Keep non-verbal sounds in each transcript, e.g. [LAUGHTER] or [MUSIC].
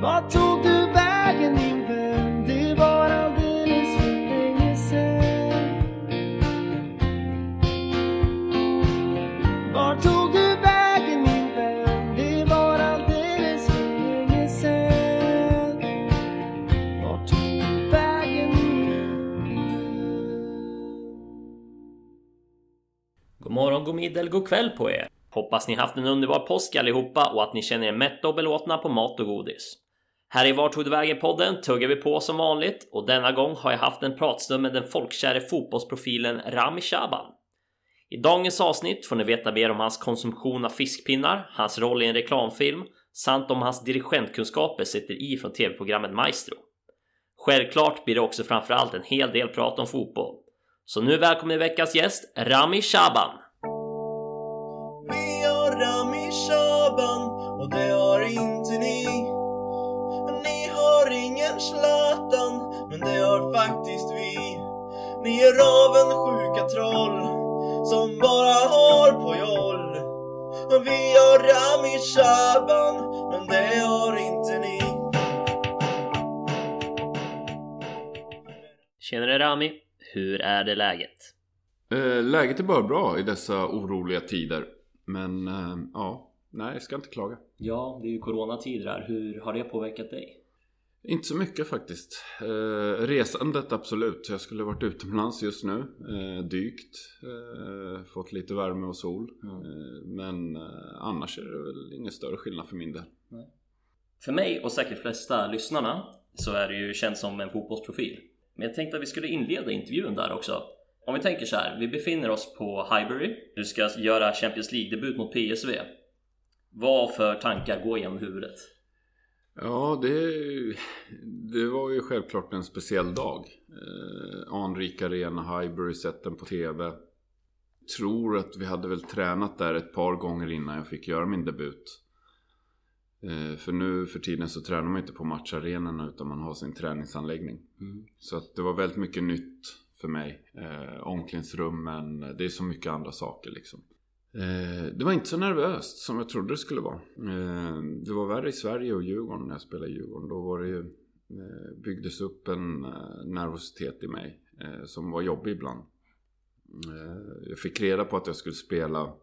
Vart tog du vägen min vän? Det var alldeles för länge sen Vart tog du vägen min vän? Det var alldeles för länge sen Vart tog du vägen min vän? God morgon, god middag eller god kväll på er! Hoppas ni haft en underbar påsk allihopa och att ni känner er mätta och belåtna på mat och godis. Här i Vart tog du vägen-podden tuggar vi på som vanligt och denna gång har jag haft en pratstund med den folkkäre fotbollsprofilen Rami Shaban. I dagens avsnitt får ni veta mer om hans konsumtion av fiskpinnar, hans roll i en reklamfilm samt om hans dirigentkunskaper sitter i från tv-programmet Maestro. Självklart blir det också framförallt en hel del prat om fotboll. Så nu välkommen veckans gäst, Rami Shaban! Ingen Zlatan, men det har faktiskt vi. Ni är avundsjuka troll som bara har på joll. Vi har Rami Shaban, men det har inte ni. Tjenare Rami! Hur är det läget? Eh, läget är bara bra i dessa oroliga tider. Men eh, ja, nej jag ska inte klaga. Ja, det är ju coronatider här. Hur har det påverkat dig? Inte så mycket faktiskt. Eh, resandet absolut. Jag skulle varit utomlands just nu. Eh, dykt. Eh, fått lite värme och sol. Eh, men eh, annars är det väl ingen större skillnad för min del. För mig och säkert flesta lyssnarna så är det ju känt som en fotbollsprofil. Men jag tänkte att vi skulle inleda intervjun där också. Om vi tänker så här, vi befinner oss på Highbury. Du ska göra Champions League-debut mot PSV. Vad för tankar går genom huvudet? Ja, det, det var ju självklart en speciell dag. Eh, anrik arena, Highbury, sett den på TV. Tror att vi hade väl tränat där ett par gånger innan jag fick göra min debut. Eh, för nu för tiden så tränar man inte på matcharenorna utan man har sin träningsanläggning. Så att det var väldigt mycket nytt för mig. Eh, omklädningsrummen, det är så mycket andra saker liksom. Eh, det var inte så nervöst som jag trodde det skulle vara. Eh, det var värre i Sverige och Djurgården när jag spelade i Djurgården. Då var det ju, eh, byggdes upp en nervositet i mig som var jobbig ibland. Jag fick reda på att jag skulle spela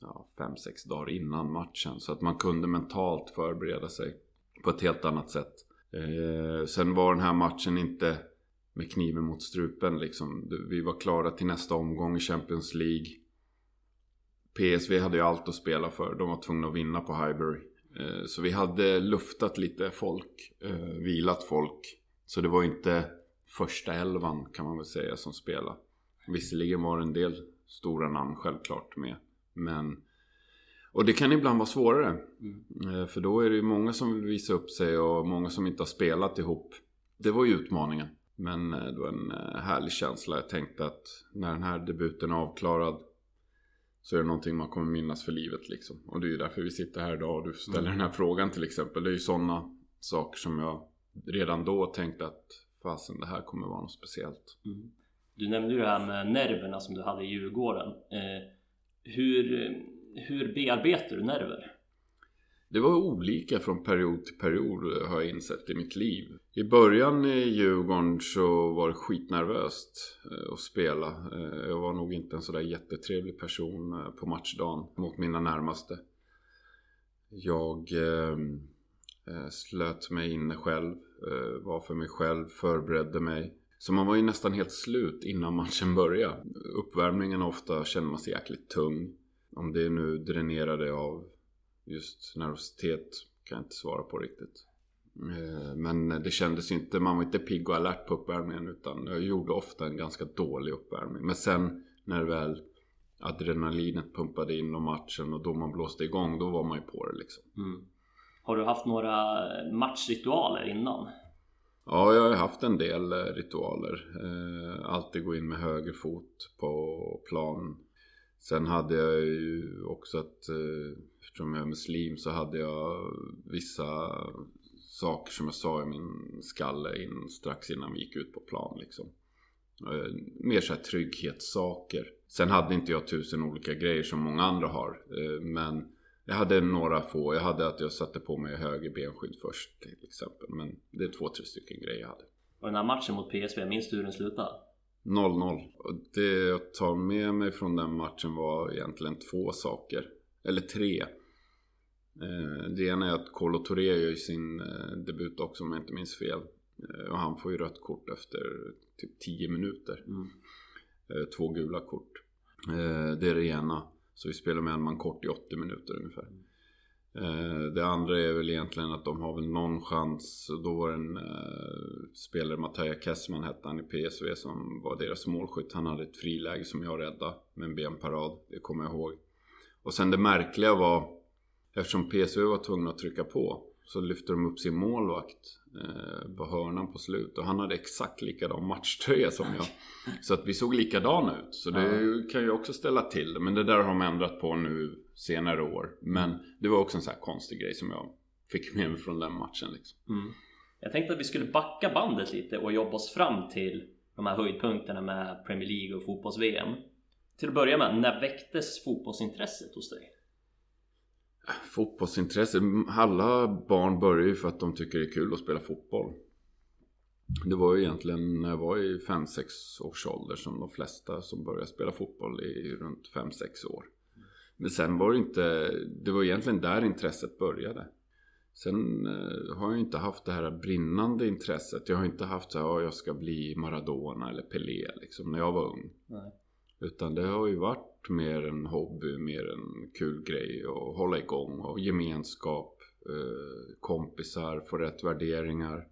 ja, fem, sex dagar innan matchen. Så att man kunde mentalt förbereda sig på ett helt annat sätt. Eh, sen var den här matchen inte med kniven mot strupen liksom. Vi var klara till nästa omgång i Champions League. PSV hade ju allt att spela för. De var tvungna att vinna på Highbury. Eh, Så vi hade luftat lite folk. eh, Vilat folk. Så det var inte första elvan kan man väl säga som spelade. Visserligen var det en del stora namn självklart med. Men... Och det kan ibland vara svårare. Eh, För då är det ju många som vill visa upp sig och många som inte har spelat ihop. Det var ju utmaningen. Men det var en härlig känsla. Jag tänkte att när den här debuten är avklarad så är det någonting man kommer minnas för livet liksom. Och det är ju därför vi sitter här idag och du ställer den här frågan till exempel. Det är ju sådana saker som jag redan då tänkte att fasen det här kommer vara något speciellt. Du nämnde ju det här med nerverna som du hade i Djurgården. Eh, hur, hur bearbetar du nerver? Det var olika från period till period har jag insett i mitt liv. I början i Djurgården så var det skitnervöst eh, att spela. Eh, jag var nog inte en sådär jättetrevlig person eh, på matchdagen mot mina närmaste. Jag ehm, slöt mig inne själv, var för mig själv, förberedde mig. Så man var ju nästan helt slut innan matchen började. Uppvärmningen ofta känner man sig jäkligt tung. Om det nu dränerade av just nervositet kan jag inte svara på riktigt. Eh, Men det kändes inte, man var inte pigg och alert på uppvärmningen utan jag gjorde ofta en ganska dålig uppvärmning. Men sen när väl adrenalinet pumpade in och matchen och då man blåste igång, då var man ju på det liksom. Har du haft några matchritualer innan? Ja, jag har haft en del eh, ritualer. Eh, alltid gå in med höger fot på plan. Sen hade jag ju också att, eftersom jag är muslim så hade jag vissa saker som jag sa i min skalle in, strax innan vi gick ut på plan liksom. Eh, mer så här trygghetssaker. Sen hade inte jag tusen olika grejer som många andra har. Eh, men Jag hade några få. Jag hade att jag satte på mig höger benskydd först till exempel. Men det är två, tre stycken grejer jag hade. Och den här matchen mot PSV, minns du hur den slutade? 0-0. Och det jag tar med mig från den matchen var egentligen två saker. Eller tre. Eh, Det ena är att Kolo Touré gör sin eh, debut också om jag inte minns fel. Eh, Och han får ju rött kort efter typ 10 minuter. Mm. Två gula kort. Det är det ena. Så vi spelar med en man kort i 80 minuter ungefär. Det andra är väl egentligen att de har väl någon chans. Då var det en spelare, Mattia Kessman hette han i PSV som var deras målskytt. Han hade ett friläge som jag räddade med en benparad. Det kommer jag ihåg. Och sen det märkliga var Eftersom PSV var tvungna att trycka på Så lyfte de upp sin målvakt eh, På hörnan på slut. Och han hade exakt likadan matchtröja som jag. Så att vi såg likadana ut. Så det kan ju också ställa till det. Men det där har de ändrat på nu senare år. Men det var också en sån här konstig grej som jag Fick med mig från den matchen liksom. Mm. Jag tänkte att vi skulle backa bandet lite och jobba oss fram till de här höjdpunkterna med Premier League och fotbolls-VM. Till att börja med, när väcktes fotbollsintresset hos dig? Fotbollsintresse. Alla barn börjar ju för att de tycker det är kul att spela fotboll. Det var ju egentligen när jag var i 5-6 års ålder som de flesta som började spela fotboll i runt 5-6 år. Men sen var det inte, det var egentligen där intresset började. Sen eh, har jag inte haft det här brinnande intresset. Jag har inte haft så här, ja, jag ska bli Maradona eller Pelé liksom när jag var ung. Nej. Utan det har ju varit mer en hobby, mer en kul grej att hålla igång och gemenskap, eh, kompisar, få rätt värderingar.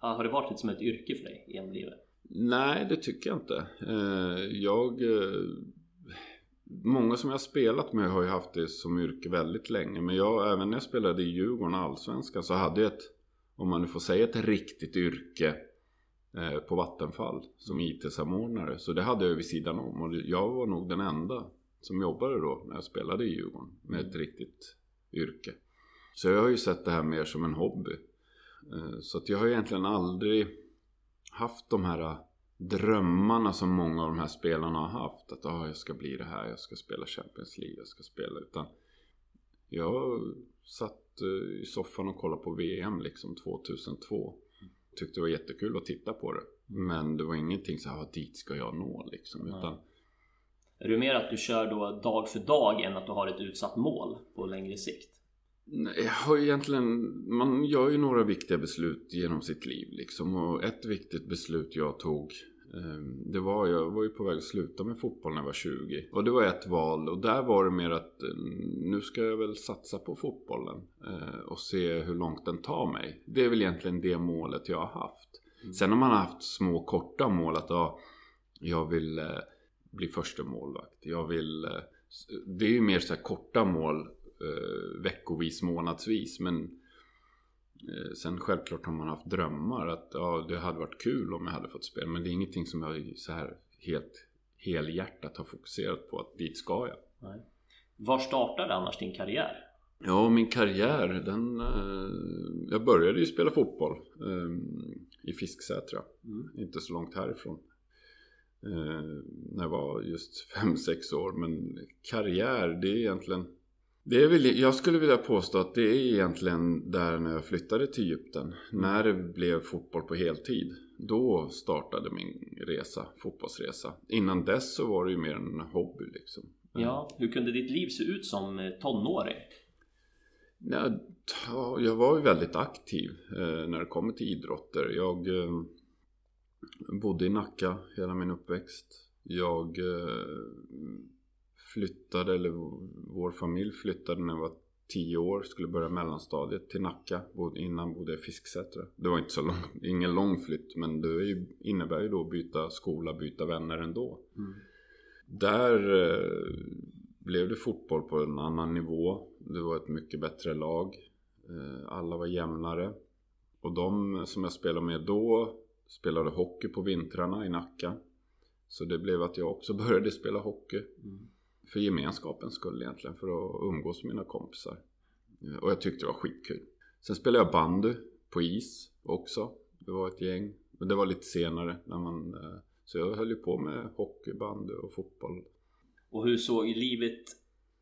Ja, har det varit lite som ett yrke för dig genom livet? Nej, det tycker jag inte. Eh, jag... Eh, många som jag har spelat med har ju haft det som yrke väldigt länge. Men jag, även när jag spelade i Djurgården och Allsvenskan så hade jag ett, om man nu får säga ett riktigt yrke på Vattenfall som IT-samordnare. Så det hade jag vid sidan om. Och jag var nog den enda som jobbade då när jag spelade i Djurgården med ett riktigt yrke. Så jag har ju sett det här mer som en hobby. Eh, Så att jag har egentligen aldrig haft de här drömmarna som många av de här spelarna har haft. Att ah, jag ska bli det här, jag ska spela Champions League, jag ska spela. Utan jag satt eh, i soffan och kollade på VM liksom 2002. Tyckte det var jättekul att titta på det. Men det var ingenting så här, "Ah, dit ska jag nå liksom. Utan Är du mer att du kör då dag för dag än att du har ett utsatt mål på längre sikt? Nej, jag har egentligen, man gör ju några viktiga beslut genom sitt liv liksom. Och ett viktigt beslut jag tog det var, jag var ju på väg att sluta med fotboll när jag var 20. Och det var ett val och där var det mer att eh, nu ska jag väl satsa på fotbollen. eh, Och se hur långt den tar mig. Det är väl egentligen det målet jag har haft. Sen har man haft små korta mål att ja, jag vill eh, bli första målvakt. Jag vill... Det är ju mer så korta mål veckovis, månadsvis. Men sen självklart har man haft drömmar att ja, det hade varit kul om jag hade fått spela. Men det är ingenting som jag så här helt helhjärtat har fokuserat på att dit ska jag. Nej. Var startade annars din karriär? Ja, min karriär, den... Eh, jag började ju spela fotboll eh, i Fisksätra. Mm. Inte så långt härifrån. Eh, när jag var just 5-6 år. Men karriär, det är egentligen... Det är väl, jag skulle vilja påstå att det är egentligen där när jag flyttade till Egypten. När det blev fotboll på heltid. Då startade min resa, fotbollsresa. Innan dess så var det ju mer en hobby liksom. Ja, hur kunde ditt liv se ut som eh, tonåring? Jag var ju väldigt aktiv eh, när det kommer till idrotter. Jag eh, bodde i Nacka hela min uppväxt. Jag flyttade, eller vår familj flyttade när jag var 10 år. Skulle börja mellanstadiet till Nacka. Innan bodde jag i Fisksätra. Det var inte så lång, ingen lång flytt men det ju, innebär ju då att byta skola, byta vänner ändå. Där eh, blev det fotboll på en annan nivå. Det var ett mycket bättre lag. Eh, alla var jämnare. Och de som jag spelade med då spelade hockey på vintrarna i Nacka. Så det blev att jag också [LAUGHS] började spela hockey. För gemenskapens skull egentligen. För att umgås med mina kompisar. Eh, Och jag tyckte det var skitkul. Sen spelade jag bandy på is också. Det var ett gäng. Men det var lite senare. När man, eh, så jag höll ju på med hockey, bandy och fotboll Och hur såg livet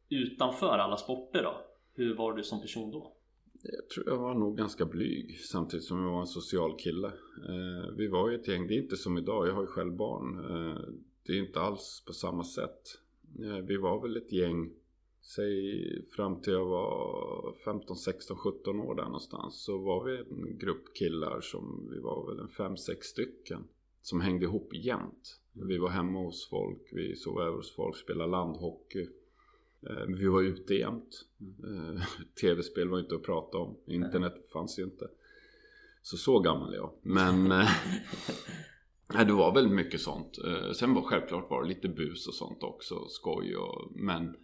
utanför alla sporter då? Hur var du som person då? Jag tror jag var nog ganska blyg samtidigt som jag var en social kille. Eh, vi var ju ett gäng, det är inte som idag, jag har ju själv barn. Det är inte alls på samma sätt. Eh, vi var väl ett gäng, säg fram till jag var 15, 16, 17 år där någonstans. Så var vi en grupp killar som, vi var väl en 5-6 stycken. Som hängde ihop jämt. Vi var hemma hos folk, vi sov över hos folk, spelade landhockey. Eh, vi var ute jämt. Eh, [LAUGHS] tv-spel var inte att prata om. Internet fanns ju inte. Så så gammal är jag. Men [LAUGHS] nej, det var väldigt mycket sånt. Eh, sen var självklart var det lite bus och sånt också. Skoj och men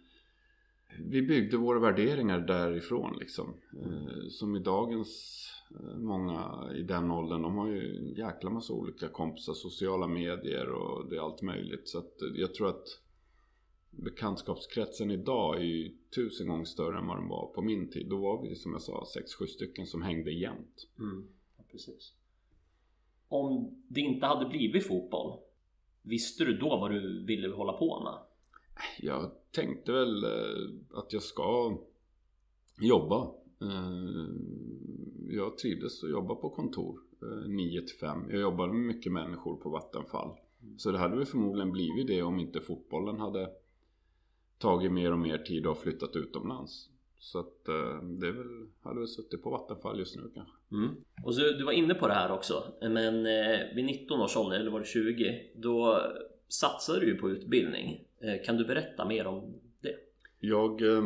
vi byggde våra värderingar därifrån liksom. Mm. Som i dagens eh, många i den åldern. De har ju en jäkla massa olika kompisar. Sociala medier och det är allt möjligt. Så att jag tror att bekantskapskretsen idag är ju tusen gånger större än vad den var på min tid. Då var vi som jag sa 6-7 stycken som hängde jämt. Mm. Ja, precis. Om det inte hade blivit fotboll, visste du då vad du ville hålla på med? Jag tänkte väl eh, att jag ska jobba. Eh, Jag trivdes att jobba på kontor 9 till 5. Jag jobbade med mycket människor på Vattenfall. Så det hade väl förmodligen blivit det om inte fotbollen hade tagit mer och mer tid och flyttat utomlands. Så att eh, det väl, hade väl suttit på Vattenfall just nu kanske. Och så, du var inne på det här också, men eh, vid 19 års ålder, eller var det 20, då satsade du ju på utbildning. Eh, kan du berätta mer om det? Jag eh,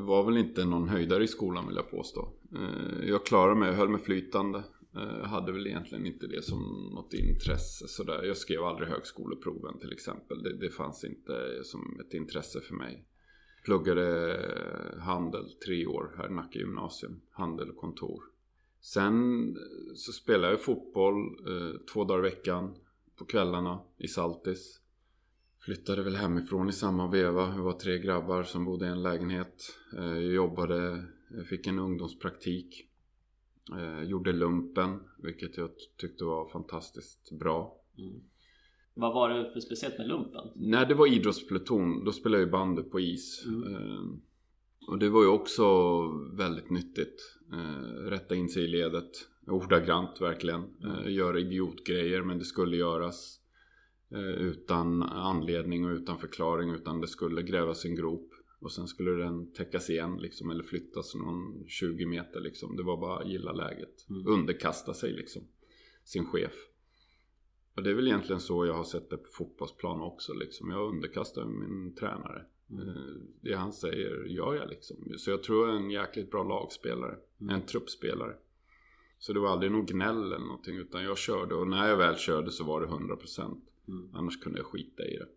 var väl inte någon höjdare i skolan vill jag påstå. Jag klarade mig, jag höll mig flytande. Eh, hade väl egentligen inte det som något intresse sådär. Jag skrev aldrig högskoleproven till exempel. Det, det fanns inte som ett intresse för mig. Pluggade handel tre år här i Nacka gymnasium. Handel och kontor. Sen så spelade jag fotboll eh, två dagar i veckan på kvällarna i Saltis. Flyttade väl hemifrån i samma veva. Vi var tre grabbar som bodde i en lägenhet. Eh, Jag jobbade, jag fick en ungdomspraktik. Eh, Gjorde lumpen, vilket jag tyckte var fantastiskt bra. Mm. Vad var det för speciellt med lumpen? När det var idrottspluton, då spelade jag bandy på is. Eh, Och det var ju också väldigt nyttigt. Eh, Rätta in sig i ledet. Ordagrant verkligen. Eh, Göra idiotgrejer, men det skulle göras. Utan anledning och utan förklaring. Utan det skulle grävas en grop. Och sen skulle den täckas igen liksom. Eller flyttas någon 20 meter liksom. Det var bara att gilla läget. Underkasta sig liksom. Sin chef. Och det är väl egentligen så jag har sett det på fotbollsplan också liksom. Jag underkastar min tränare. Eh, Det han säger gör jag liksom. Så jag tror jag är en jäkligt bra lagspelare. En truppspelare. Så det var aldrig någon gnäll eller någonting. Utan jag körde och när jag väl körde så var det 100%. Annars kunde jag skita i det.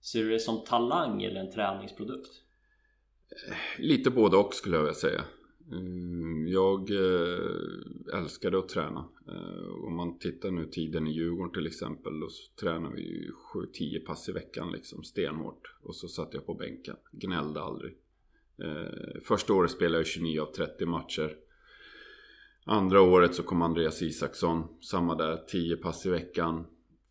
Ser du det som talang eller en träningsprodukt? Lite både och skulle jag vilja säga. Mm, jag eh, älskade att träna. Eh, om man tittar nu tiden i Djurgården till exempel. Då tränade vi ju 7-10 pass i veckan liksom stenhårt. Och så satt jag på bänken. Gnällde aldrig. Eh, första året spelade jag 29 av 30 matcher. Andra året så kom Andreas Isaksson. Samma där, 10 pass i veckan.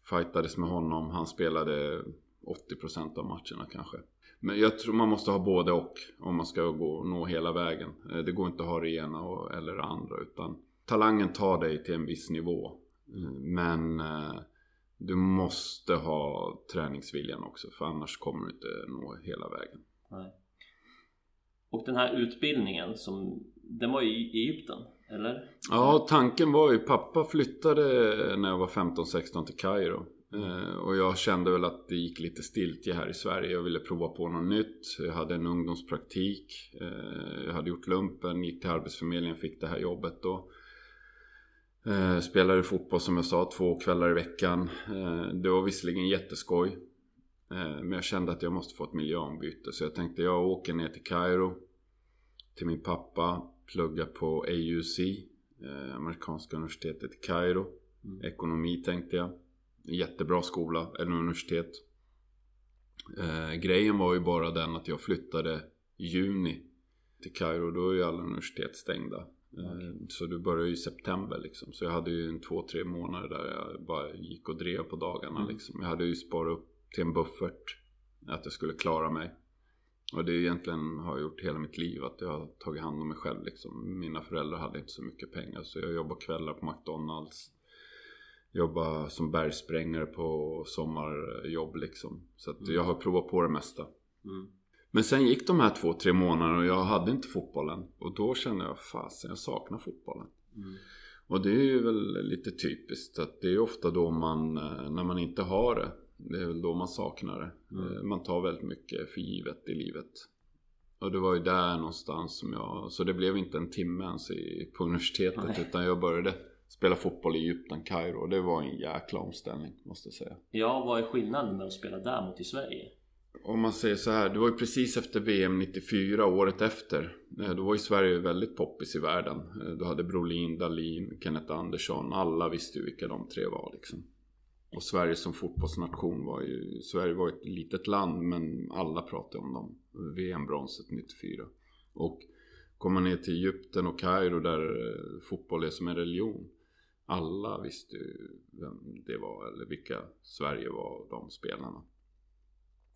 Fightades med honom. Han spelade 80% av matcherna kanske. Men jag tror man måste ha både och om man ska gå, nå hela vägen. Eh, Det går inte att ha det ena eller det andra utan talangen tar dig till en viss nivå. Eh, Men eh, du måste ha träningsviljan också för annars kommer du inte nå hela vägen. Nej. Och den här utbildningen som Den var i Egypten, eller? Ja, tanken var ju, pappa flyttade när jag var 15-16 till Kairo. Eh, Och jag kände väl att det gick lite stiltje här i Sverige. Jag ville prova på något nytt. Jag hade en ungdomspraktik. Eh, Jag hade gjort lumpen, gick till Arbetsförmedlingen, fick det här jobbet då. Eh, Spelade fotboll som jag sa två kvällar i veckan. Det var visserligen jätteskoj. Men jag kände att jag måste få ett miljöombyte. Så jag tänkte jag åker ner till Kairo. Till min pappa. Plugga på AUC. Amerikanska universitetet i Kairo. Ekonomi tänkte jag. Jättebra skola, eller universitet. Eh, grejen var ju bara den att jag flyttade i juni till Kairo. Då är ju alla universitet stängda. Eh, Så det började ju i september liksom. Så jag hade ju en två, tre månader där jag bara gick och drev på dagarna liksom. Jag hade ju sparat upp till en buffert. Att jag skulle klara mig. Och det är egentligen har jag gjort hela mitt liv att jag har tagit hand om mig själv liksom. Mina föräldrar hade inte så mycket pengar så jag jobbade kvällar på McDonalds. Jobbade som bergsprängare på sommarjobb liksom. Så att jag har provat på det mesta. Mm. Men sen gick de här två, tre månaderna och jag hade inte fotbollen. Och då kände jag, fasen jag saknar fotbollen. Mm. Och det är ju väl lite typiskt att det är ofta då man, eh, när man inte har det. Det är väl då man saknar det. Mm. Eh, Man tar väldigt mycket för givet i livet. Och det var ju där någonstans som jag, så det blev inte en timme ens i, på universitetet. Nej. Utan jag började spela fotboll i Egypten, Kairo. Det var en jäkla omställning måste jag säga. Ja, vad är skillnaden med att spela där mot i Sverige? Om man säger så här, det var ju precis efter VM 94, året efter. Eh, Då var ju Sverige väldigt poppis i världen. Eh, Då hade Brolin, Dahlin, Kenneth Andersson. Alla visste ju vilka de tre var liksom. Och Sverige som fotbollsnation var ju... Sverige var ett litet land men alla pratade om dem. VM-bronset 94. Och kommer man ner till Egypten och Kairo där eh, fotboll är som en religion. Alla visste ju vem det var eller vilka Sverige var, de spelarna.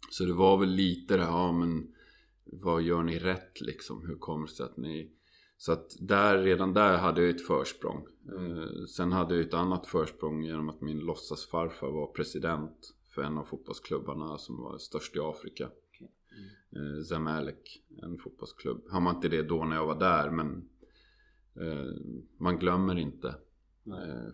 Så det var väl lite det här, ja men vad gör ni rätt liksom? Hur kommer det sig att ni... Så att där, redan där hade jag ett försprång. Eh, sen hade jag ett annat försprång genom att min låtsasfarfar var president för en av fotbollsklubbarna som var störst i Afrika. Eh, Zamalek, en fotbollsklubb. Har man inte det då när jag var där men eh, man glömmer inte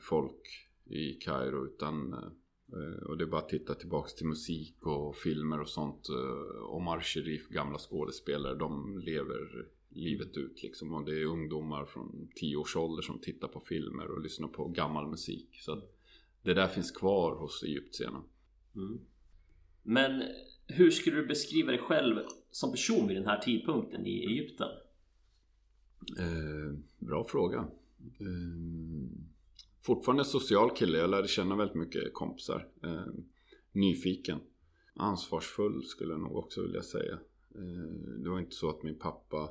folk i Kairo utan eh, och det är bara att titta tillbaks till musik och filmer och sånt. Eh, Omar Sharif, gamla skådespelare, de lever livet ut liksom. Och det är ungdomar från 10 års ålder som tittar på filmer och lyssnar på gammal musik. Så det där finns kvar hos egyptierna. Mm. Men hur skulle du beskriva dig själv som person vid den här tidpunkten i Egypten? Eh, bra fråga. Eh, fortfarande social kille. Jag lärde känna väldigt mycket kompisar. Eh, nyfiken. Ansvarsfull skulle jag nog också vilja säga. Eh, det var inte så att min pappa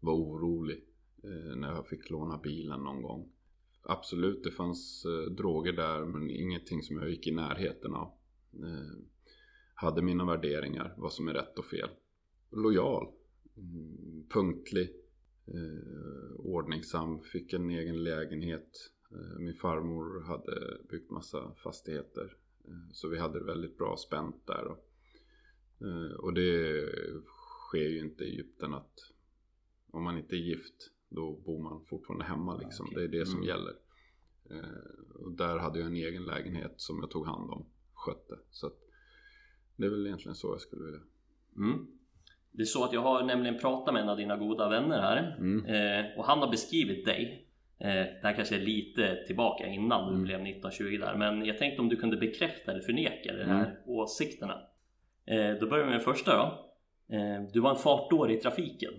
var orolig eh, när jag fick låna bilen någon gång. Absolut, det fanns eh, droger där men ingenting som jag gick i närheten av. Eh, hade mina värderingar, vad som är rätt och fel. Lojal. Mm, punktlig. Eh, ordningsam. Fick en egen lägenhet. Eh, min farmor hade byggt massa fastigheter. Eh, så vi hade det väldigt bra spänt där. Och, eh, och det sker ju inte i Egypten att om man inte är gift då bor man fortfarande hemma liksom. okej. Det är det som Mm. gäller. Och där hade jag en egen lägenhet som jag tog hand om. Skötte. Så att det är väl egentligen så jag skulle vilja. Mm. Det är så att jag har nämligen pratat med en av dina goda vänner här Mm. och han har beskrivit dig. Eh, det här kanske är lite tillbaka innan du Mm. blev 1920 där men jag tänkte om du kunde bekräfta eller förneka de här Mm. åsikterna. Eh, då börjar vi med den första då. Eh, du var en fartdåre i trafiken.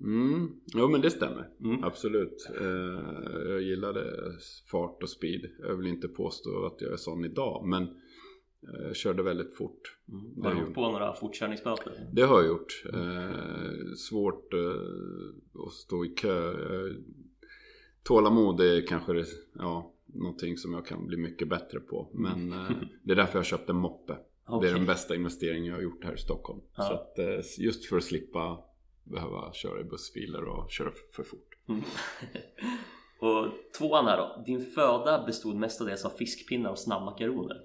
Mm. Jo men det stämmer. Mm. Absolut. Jag gillade fart och speed. Jag vill inte påstå att jag är sån idag men jag körde väldigt fort. Mm. Det Har du åkt på några fortkörningsböter? Det har jag gjort. Svårt att stå i kö. Tålamod är kanske det, ja, någonting som jag kan bli mycket bättre på. Men eh, det är därför jag köpte en moppe. Det Okej. är den bästa investeringen jag har gjort här i Stockholm. Ja. Så att, eh, just för att slippa behöva köra i bussfiler och köra för, fort. Mm. [LAUGHS] och tvåan här då. Din föda bestod mestadels av fiskpinnar och snabbmakaroner.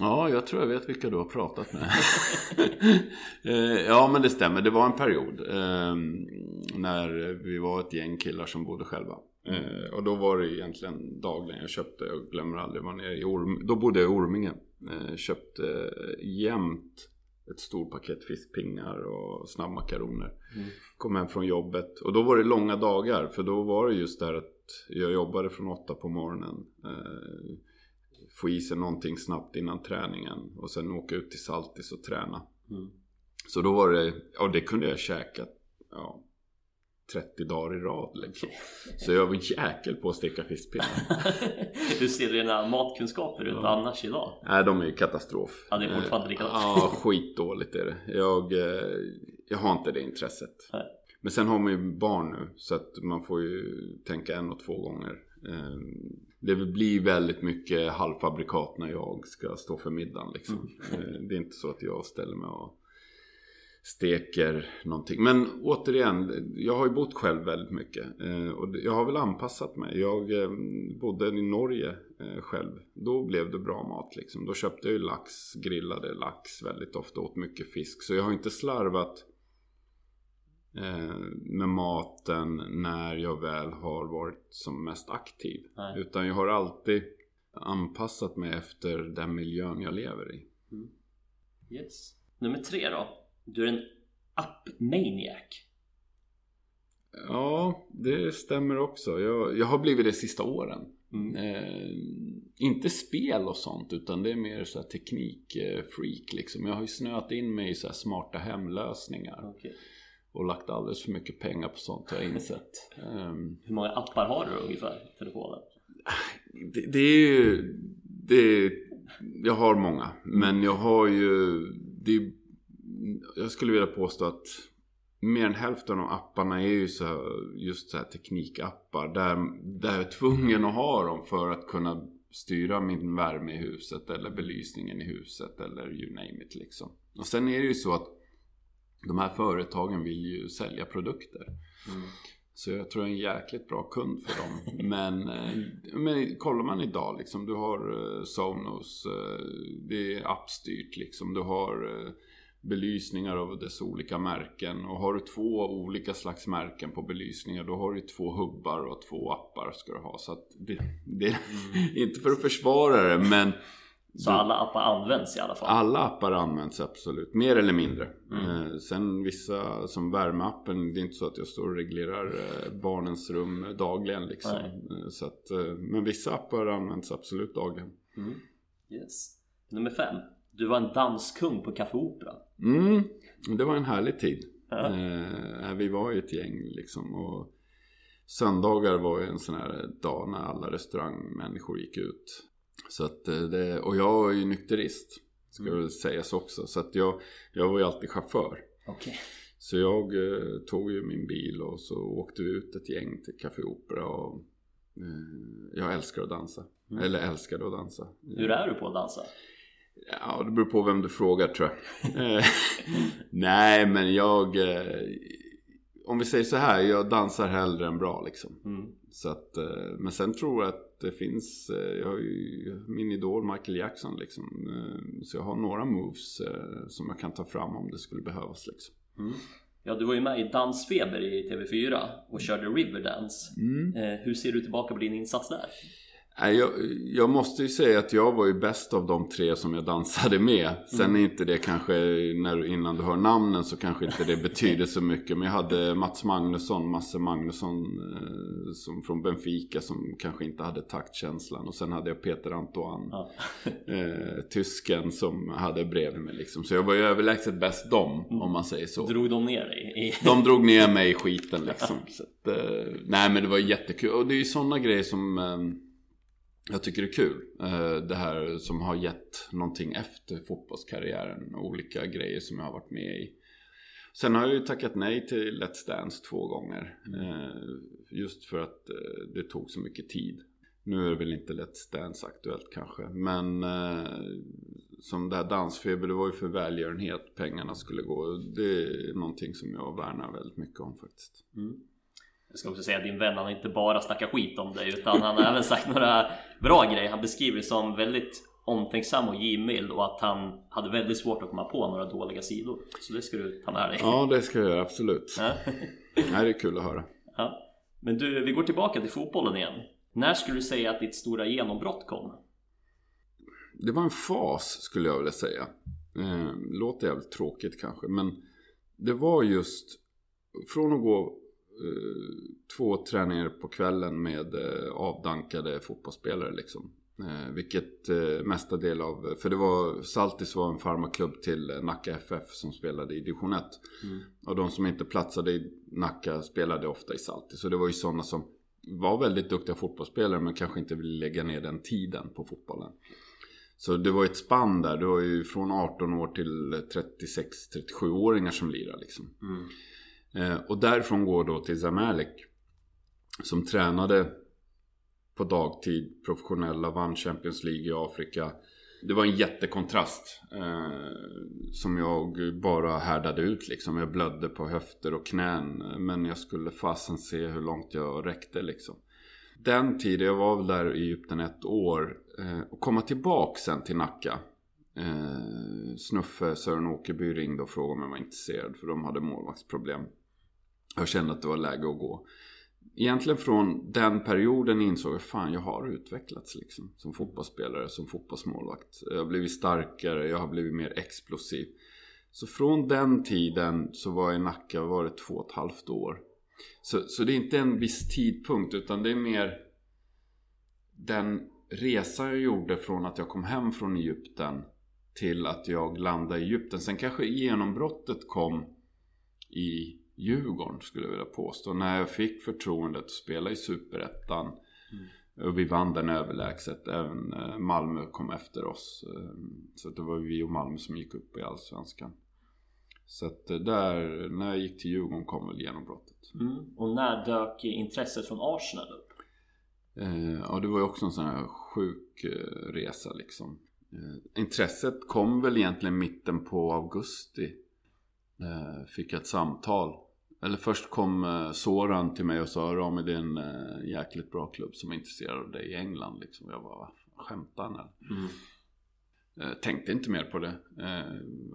Ja, jag tror jag vet vilka du har pratat med. [LAUGHS] Eh, ja, men det stämmer. Det var en period eh, när vi var ett gäng killar som bodde själva. Eh, och då var det egentligen dagligen jag köpte, jag glömmer aldrig, var nere i Orm, då bodde jag i Orminge. Eh, köpte jämt ett stort paket fiskpingar och snabbmakaroner. Mm. Kom hem från jobbet och då var det långa dagar för då var det just där att jag jobbade från åtta på morgonen. Eh, få i sig någonting snabbt innan träningen och sen åka ut till Saltis och träna. Mm. Så då var det, ja det kunde jag käka ja, 30 dagar i rad liksom. Så jag var jäkel på att steka fiskpinnar. [LAUGHS] Hur ser dina matkunskaper ut Ja. annars idag? Nej, de är ju katastrof. Ja, det är fortfarande Eh, likadant. Ja, skitdåligt är det. Jag, eh, jag har inte det intresset. Nej. Men sen har man ju barn nu så att man får ju tänka en och två gånger. Eh, Det blir väldigt mycket halvfabrikat när jag ska stå för middagen liksom. Mm. Eh, Det är inte så att jag ställer mig och steker någonting. Men återigen, jag har ju bott själv väldigt mycket. Eh, och jag har väl anpassat mig. Jag eh, bodde i Norge eh, själv. Då blev det bra mat liksom. Då köpte jag ju lax, grillade lax väldigt ofta. Åt mycket fisk. Så jag har inte slarvat med maten när jag väl har varit som mest aktiv. Nej. Utan jag har alltid anpassat mig efter den miljön jag lever i. Yes. Nummer tre då. Du är en app-maniac. Ja, det stämmer också. Jag, jag har blivit det sista åren. Mm. Eh, inte spel och sånt utan det är mer så här teknikfreak liksom. Jag har ju snöat in mig i så här smarta hemlösningar. Okej. Och lagt alldeles för mycket pengar på sånt har jag insett. Ehm, Hur många appar har du ungefär i telefonen? det, det är ju... Det är, jag har många. Men jag har ju... Det, jag skulle vilja påstå att mer än hälften av apparna är ju så just så här teknikappar. Där, där jag är tvungen att ha dem för att kunna styra min värme i huset eller belysningen i huset eller you name it liksom. Och sen är det ju så att de här företagen vill ju sälja produkter. Så jag tror jag är en jäkligt bra kund för dem. [LAUGHS] Men, eh, men kollar man idag liksom. Du har eh, Sonos. eh, Det är appstyrt liksom. Du har belysningar av dess olika märken. Och har du två olika slags märken på belysningar. Då har du två hubbar och två appar ska du ha. Så det, det är inte för att försvara det. Men Så alla appar används i alla fall? alla appar används absolut, mer eller mindre. Mm. Eh, sen vissa, som värmeappen, det är inte så att jag står och reglerar eh, barnens rum dagligen liksom. Eh, så att, eh, men vissa appar används absolut dagligen. Mm. Yes. Nummer fem. Du var en danskung på Café Opera. Mm, det var en härlig tid. Ja. Eh, vi var ju ett gäng liksom. Och söndagar var ju en sån här dag när alla restaurangmänniskor gick ut. Så att eh, det, och jag var ju nykterist. Ska Mm. väl sägas också. Så att jag, jag var ju alltid chaufför. Okej. Så jag eh, tog ju min bil och så åkte vi ut ett gäng till Café Opera och eh, jag älskar att dansa. Mm. Eller älskade att dansa. Hur är du på att dansa? Ja, det beror på vem du frågar tror jag. Eh, [LAUGHS] Nej, men jag... eh, Om vi säger så här, jag dansar hellre än bra liksom. Mm. Så att, eh, men sen tror jag att det finns, jag har ju min idol Michael Jackson liksom. Så jag har några moves som jag kan ta fram om det skulle behövas liksom. Mm. Ja, du var ju med i Dansfeber i TV4 och körde Riverdance. Mm. Hur ser du tillbaka på din insats där? Jag, jag måste ju säga att jag var ju bäst av de tre som jag dansade med. Sen är inte det kanske, när, innan du hör namnen så kanske inte det betyder så mycket. Men jag hade Mats Magnusson, Masse Magnusson eh, som, från Benfica som kanske inte hade taktkänslan. Och sen hade jag Peter Antoine, Ja. [LAUGHS] eh, tysken som hade bredvid mig liksom. Så jag var ju överlägset bäst dem, om man säger så. Drog de ner dig? De drog ner mig i skiten liksom. [LAUGHS] Så att, eh, nej men det var jättekul. Och det är ju sådana grejer som jag tycker det är kul. Eh, det här som har gett någonting efter fotbollskarriären. Olika grejer som jag har varit med i. Sen har jag ju tackat nej till Let's Dance två gånger. Eh, just för att eh, det tog så mycket tid. Nu är det väl inte Let's Dance aktuellt kanske. Men som det här dansfeber, det var ju för välgörenhet pengarna skulle gå. Det är någonting som jag värnar väldigt mycket om faktiskt. Mm. Jag ska också säga att din vän han har inte bara snackat skit om dig utan han har även sagt några bra grejer. Han beskriver dig som väldigt omtänksam och givmild och att han hade väldigt svårt att komma på några dåliga sidor. Så det ska du ta med dig. Ja, det ska jag göra absolut. Nej, det är kul att höra. Ja. Men du, vi går tillbaka till fotbollen igen. När skulle du säga att ditt stora genombrott kom? Det var en fas skulle jag vilja säga. Eh, låter jävligt tråkigt kanske. Men det var just från att gå två träningar på kvällen med eh, avdankade fotbollsspelare liksom. Eh, vilket eh, mesta del av, för det var Saltis var en farmaklubb till eh, Nacka FF som spelade i division 1. Och de som inte platsade i Nacka spelade ofta i Saltis. Så det var ju sådana som var väldigt duktiga fotbollsspelare men kanske inte ville lägga ner den tiden på fotbollen. Så det var ett spann där. Det var ju från 18 år till 36-37-åringar som lirar liksom. Eh, Eh, och därifrån går då till Zamalek. Som tränade på dagtid, professionella, vann Champions League i Afrika. det var en jättekontrast eh, som jag bara härdade ut liksom. Jag blödde på höfter och knän. Men jag skulle fasen se hur långt jag räckte liksom. Den tiden, jag var väl där i Egypten ett år. Eh, och komma tillbaka sen till Nacka. Eh, Snuffe Sören Åkerby ringde och frågade om jag var intresserad. För de hade målvaktsproblem. Jag kände att det var läge att gå egentligen från den perioden insåg jag fan jag har utvecklats liksom. Som fotbollsspelare, som fotbollsmålvakt. Jag har blivit starkare, jag har blivit mer explosiv. Så från den tiden så var jag i Nacka, var det två och ett halvt år. Så, så det är inte en viss tidpunkt utan det är mer den resa jag gjorde från att jag kom hem från Egypten till att jag landade i Egypten. Sen kanske genombrottet kom i Djurgården skulle jag vilja påstå. När jag fick förtroendet att spela i Superettan. Mm. Och vi vann den överlägset. Även eh, Malmö kom efter oss. Eh, så det var vi och Malmö som gick upp i Allsvenskan. Så att eh, där, när jag gick till Djurgården kom väl genombrottet. Mm. Och när dök intresset från Arsenal upp? ja, det var ju också en sån här sjuk resa liksom. intresset kom väl egentligen mitten på augusti. fick jag ett samtal eller först kom eh, Soran till mig och sa Rami det är en eh, jäkligt bra klubb som är intresserad av dig i England liksom. Jag bara, skämtar han mm. eh, Tänkte inte mer på det.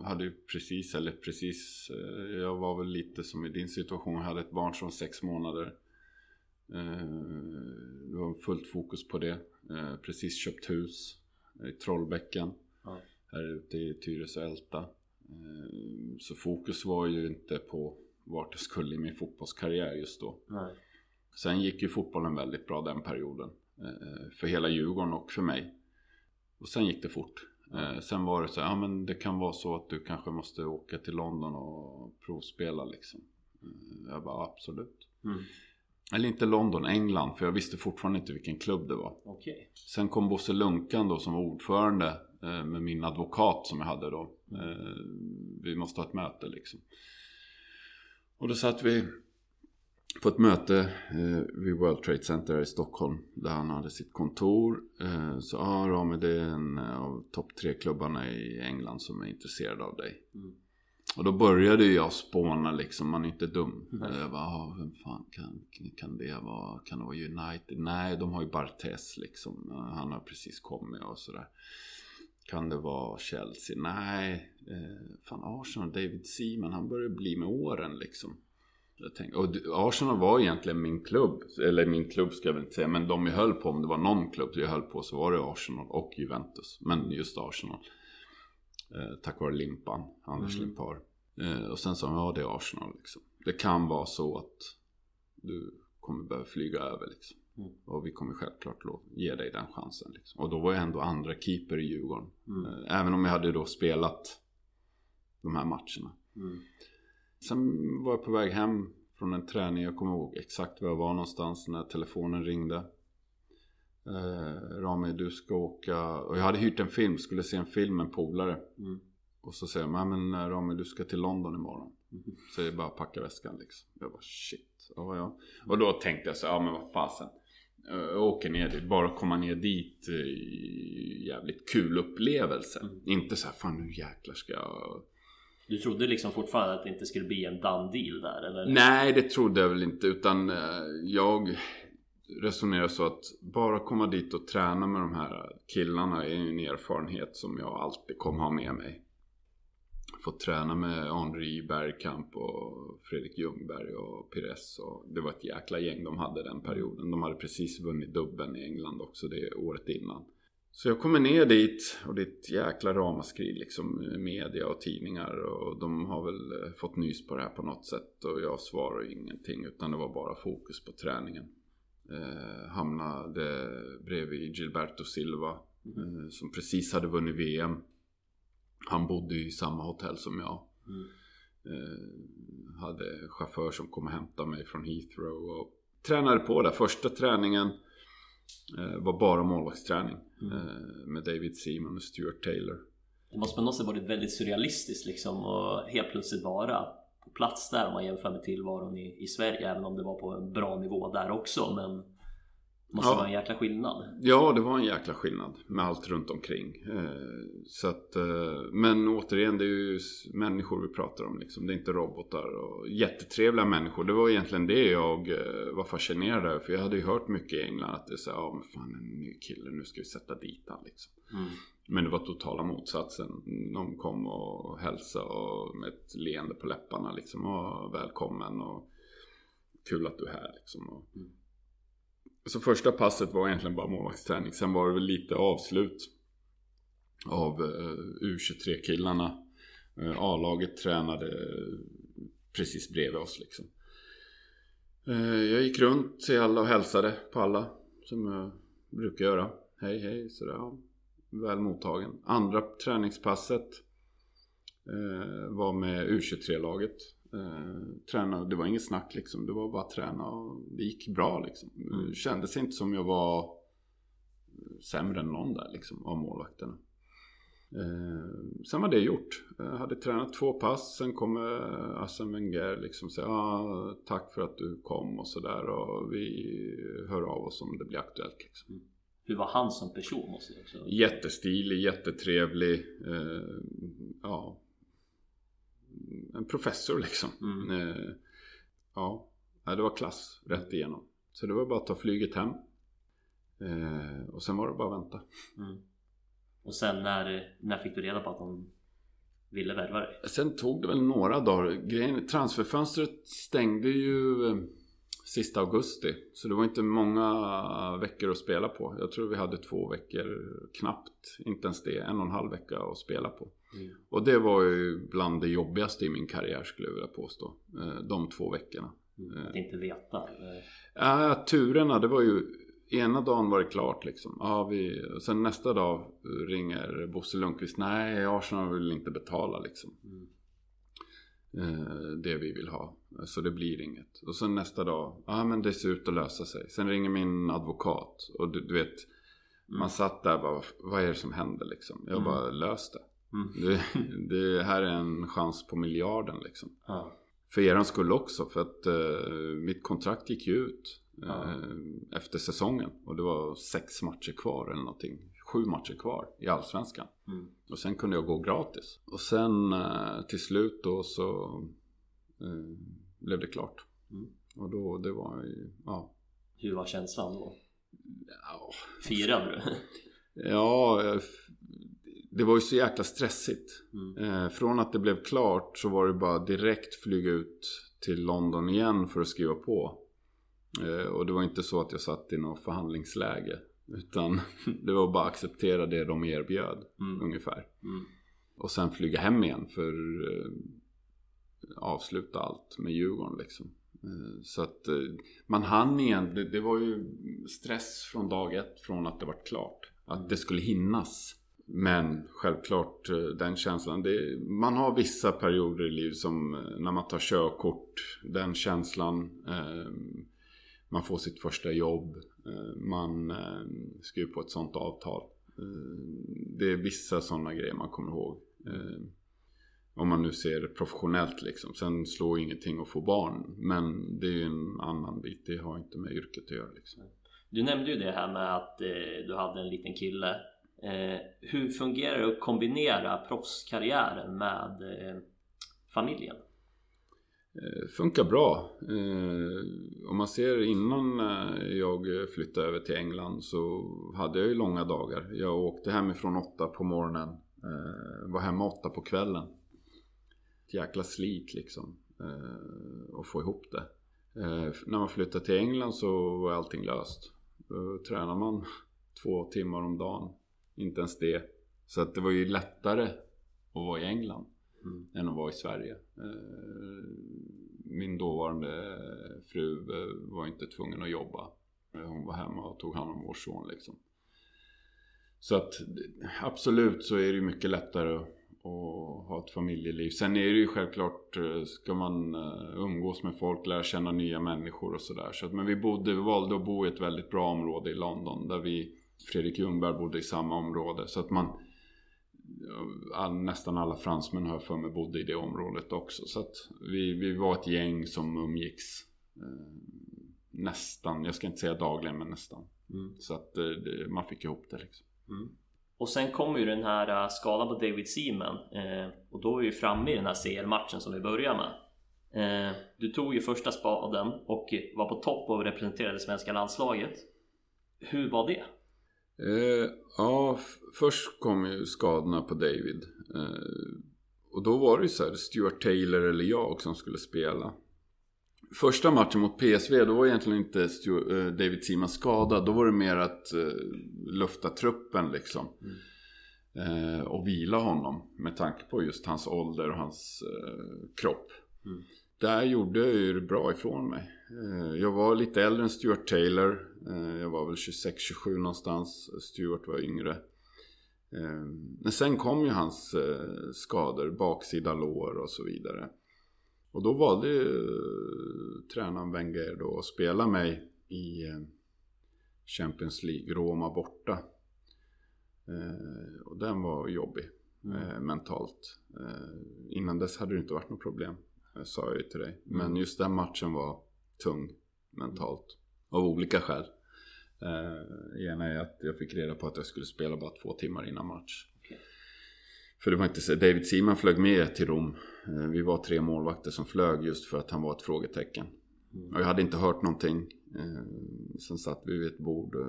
Hade ju precis, eller precis, jag var väl lite som i din situation. Jag hade ett barn som var sex månader. Det var fullt fokus på det. Precis köpt hus i Trollbäcken. Ja. Här ute i Tyresö Älta. Så fokus var ju inte på vart det skulle i min fotbollskarriär just då. Nej. Sen gick ju fotbollen väldigt bra den perioden. Eh, för hela Djurgården och för mig. Och sen gick det fort. Eh, sen var det så ja men det kan vara så att du kanske måste åka till London och provspela liksom. Eh, jag bara absolut. Mm. Eller inte London, England. För jag visste fortfarande inte vilken klubb det var. Okay. Sen kom Bosse Lunkan då som var ordförande med min advokat som jag hade då. Mm. Vi måste ha ett möte liksom. Och då satt vi på ett möte eh, vid World Trade Center i Stockholm. Där han hade sitt kontor. Eh, så ja, Rami det är en av topp tre klubbarna i England som är intresserad av dig. Mm. Och då började jag spåna liksom, man är inte dum. Mm. Jag bara, ah, vem fan kan, kan det vara? Kan det vara United? Nej, de har ju Bartes liksom. Han har precis kommit och sådär. Kan det vara Chelsea? Nej. Eh, fan Arsenal, David Seaman, han börjar bli med åren liksom. Jag tänkte, och Arsenal var egentligen min klubb. Eller min klubb ska jag väl inte säga. Men de jag höll på, om det var någon klubb jag höll på så var det Arsenal och Juventus. Men just Arsenal. Eh, tack vare Limpan, Anders mm. Limpar. Eh, och sen sa de, ja det är Arsenal liksom. Det kan vara så att du kommer behöva flyga över liksom. Mm. Och vi kommer självklart ge dig den chansen. Liksom. Och då var jag ändå andra keeper i Djurgården. Mm. Eh, även om jag hade då spelat de här matcherna. Mm. Sen var jag på väg hem från en träning. Jag kommer ihåg exakt var jag var någonstans när telefonen ringde. Eh, Rami, du ska åka... Och jag hade hyrt en film, skulle se en film med en polare. Mm. Och så säger de, men eh, Rami du ska till London imorgon. Mm. Så jag bara packa väskan liksom. Jag bara shit. Ja, ja. Och då tänkte jag så ja men vad fasen. Jag åker ner dit, bara komma ner dit jävligt kul upplevelse. Mm. Inte så här, fan nu jäklar ska jag... Du trodde liksom fortfarande att det inte skulle bli en done deal där eller? Nej det trodde jag väl inte utan eh, jag resonerar så att bara komma dit och träna med de här killarna är en erfarenhet som jag alltid kommer ha med mig fått träna med Henri Bergkamp och Fredrik Ljungberg och Pires. Och det var ett jäkla gäng de hade den perioden. De hade precis vunnit dubben i England också det året innan. Så jag kommer ner dit och det är ett jäkla ramaskri liksom media och tidningar och de har väl eh, fått nys på det här på något sätt och jag svarar ingenting utan det var bara fokus på träningen. Eh, hamnade bredvid Gilberto Silva eh, som precis hade vunnit VM han bodde i samma hotell som jag. Mm. Eh, hade chaufför som kom och hämtade mig från Heathrow och tränade på där. Första träningen eh, var bara målvaktsträning mm. eh, med David Seaman och Stuart Taylor. Det måste på något sätt varit väldigt surrealistiskt liksom och helt plötsligt vara på plats där om man jämför med tillvaron i, i Sverige även om det var på en bra nivå där också men Måste Ja. vara en jäkla skillnad. Ja, det var en jäkla skillnad med allt runt omkring. Eh, Så att, eh, men återigen, det är ju människor vi pratar om liksom. Det är inte robotar och jättetrevliga människor. Det var egentligen det jag eh, var fascinerad över. För jag hade ju hört mycket i England att det är så ja men fan en ny kille, nu ska vi sätta dit han liksom. Mm. Men det var totala motsatsen. De kom och hälsade och med ett leende på läpparna liksom. Och välkommen och kul att du är här liksom. Och... Mm. Så första passet var egentligen bara målvaktsträning. Sen var det väl lite avslut av eh, U23-killarna. Eh, A-laget tränade precis bredvid oss liksom. Eh, jag gick runt till alla och hälsade på alla. Som jag brukar göra. Hej hej sådär. Ja väl mottagen. Andra träningspasset var med U23-laget. Eh, tränade, det var inget snack liksom. Det var bara att träna och det gick bra liksom. Mm. Det kändes inte som jag var sämre än någon där liksom av målvakterna. Eh, sen var det gjort. Jag hade tränat två pass. Sen kom eh, Arsene Wenger liksom säga ah, tack för att du kom och sådär. Och vi hör av oss om det blir aktuellt liksom. Hur var han som person måste jag också... Jättestilig, jättetrevlig. Eh, ja. En professor liksom. Mm. Eh, ja, det var klass rätt igenom. Så det var bara att ta flyget hem. Eh, och sen var det bara att vänta. Mm. Och sen när, när fick du reda på att de ville värva dig? Sen tog det väl några dagar. Grejen, transferfönstret stängde ju eh, sista augusti. Så det var inte många veckor att spela på. Jag tror vi hade två veckor knappt. Inte ens det. En och en halv vecka att spela på. Mm. Och det var ju bland det jobbigaste i min karriär skulle jag vilja påstå. Eh, De två veckorna. Mm. Att inte veta. Eh, Ja, turerna, det var ju Ena dagen var det klart liksom. Ja, vi, och sen nästa dag ringer Bosse Lundqvist. Nej, Arsenal vill inte betala liksom. Mm. Eh, det vi vill ha. Så det blir inget. Och sen nästa dag. Ja, men det ser ut att lösa sig. Sen ringer min advokat. Och du, du vet. Man satt där bara. Vad är det som händer liksom? Jag Mm. bara löst det. Mm. Det, det här är en chans på miljarden liksom. Ja. För eran skull också. För att eh, mitt kontrakt gick ju ut eh, Ja. efter säsongen. Och det var sex matcher kvar eller någonting. Sju matcher kvar i Allsvenskan. Mm. Och sen kunde jag gå gratis. Och sen eh, till slut då så eh, blev det klart. Mm. Och då det var ju, ja. Hur var känslan då? Ja, Firade du? ja det var ju så jäkla stressigt. Mm. Eh, från att det blev klart så var det bara direkt flyga ut till London igen för att skriva på. Eh, och det var inte så att jag satt i något förhandlingsläge. Utan [LAUGHS] det var bara att acceptera det de erbjöd Mm. ungefär. Mm. Och sen flyga hem igen för eh, avsluta allt med Djurgården liksom. Eh, så att eh, man hann igen. Det, det var ju stress från dag ett från att det var klart. Att det skulle hinnas. Men självklart eh, den känslan. Det, man har vissa perioder i livet som eh, när man tar körkort. Den känslan. Eh, man får sitt första jobb. Eh, man eh, skriver på ett sånt avtal. Eh, det är vissa sådana grejer man kommer ihåg. Eh, om man nu ser det professionellt liksom. Sen slår ingenting att få barn. Men det är ju en annan bit. Det har inte med yrket att göra liksom. Du nämnde ju det här med att eh, du hade en liten kille. Eh, hur fungerar det att kombinera proffskarriären med eh, familjen? Eh, Funkar bra. Eh, om man ser innan eh, jag flyttade över till England så hade jag ju långa dagar. Jag åkte hemifrån åtta på morgonen. Eh, var hemma åtta på kvällen. Ett jäkla slit liksom. Eh, att få ihop det. Eh, när man flyttade till England så var allting löst. Då tränar man [LAUGHS] två timmar om dagen. Inte ens det. Så att det var ju lättare att vara i England Mm. än att vara i Sverige. Eh, Min dåvarande fru eh, var inte tvungen att jobba. Eh, Hon var hemma och tog hand om vår son liksom. Så att absolut så är det ju mycket lättare att ha ett familjeliv. Sen är det ju självklart, ska man umgås med folk, lära känna nya människor och sådär. Så att, men vi bodde, vi valde att bo i ett väldigt bra område i London. Där vi, Fredrik Ljungberg bodde i samma område. Så att man all, nästan alla fransmän har för mig bodde i det området också. Så att vi, vi var ett gäng som umgicks eh, nästan, jag ska inte säga dagligen men nästan. Mm. Så att eh, det, man fick ihop det liksom. Mm. Och sen kom ju den här uh, skadan på David Seaman eh, och då var vi framme i den här CL-matchen som vi började med. Eh, du tog ju första spaden och var på topp och representerade svenska landslaget. Hur var det? Eh, ja, först kom ju skadorna på David. Eh, och då var det ju så här, Stuart Taylor eller jag som skulle spela. Första matchen mot PSV, då var egentligen inte Stuart, eh, David Seaman skadad. Då var det mer att eh, lufta truppen liksom. Eh, och vila honom med tanke på just hans ålder och hans eh, kropp. Mm. Där gjorde jag ju bra ifrån mig. Eh, jag var lite äldre än Stuart Taylor. Eh, jag var väl 26-27 någonstans. Stuart var yngre. Eh, men sen kom ju hans skador, baksida lår och så vidare. Och då valde ju tränaren Wenger då att spela mig i Champions League, Roma borta. Och den var jobbig eh, mentalt. Innan dess hade det inte varit något problem. Eh, Sa jag ju till dig. Men just den matchen var tung mentalt. Av olika skäl. Eh, ena är att jag fick reda på att jag skulle spela bara två timmar innan match. Okej. För det var inte så, David Seaman flög med till Rom. Eh, vi var tre målvakter som flög just för att han var ett frågetecken. Och jag hade inte hört någonting. Eh, sen satt vi vid ett bord eh,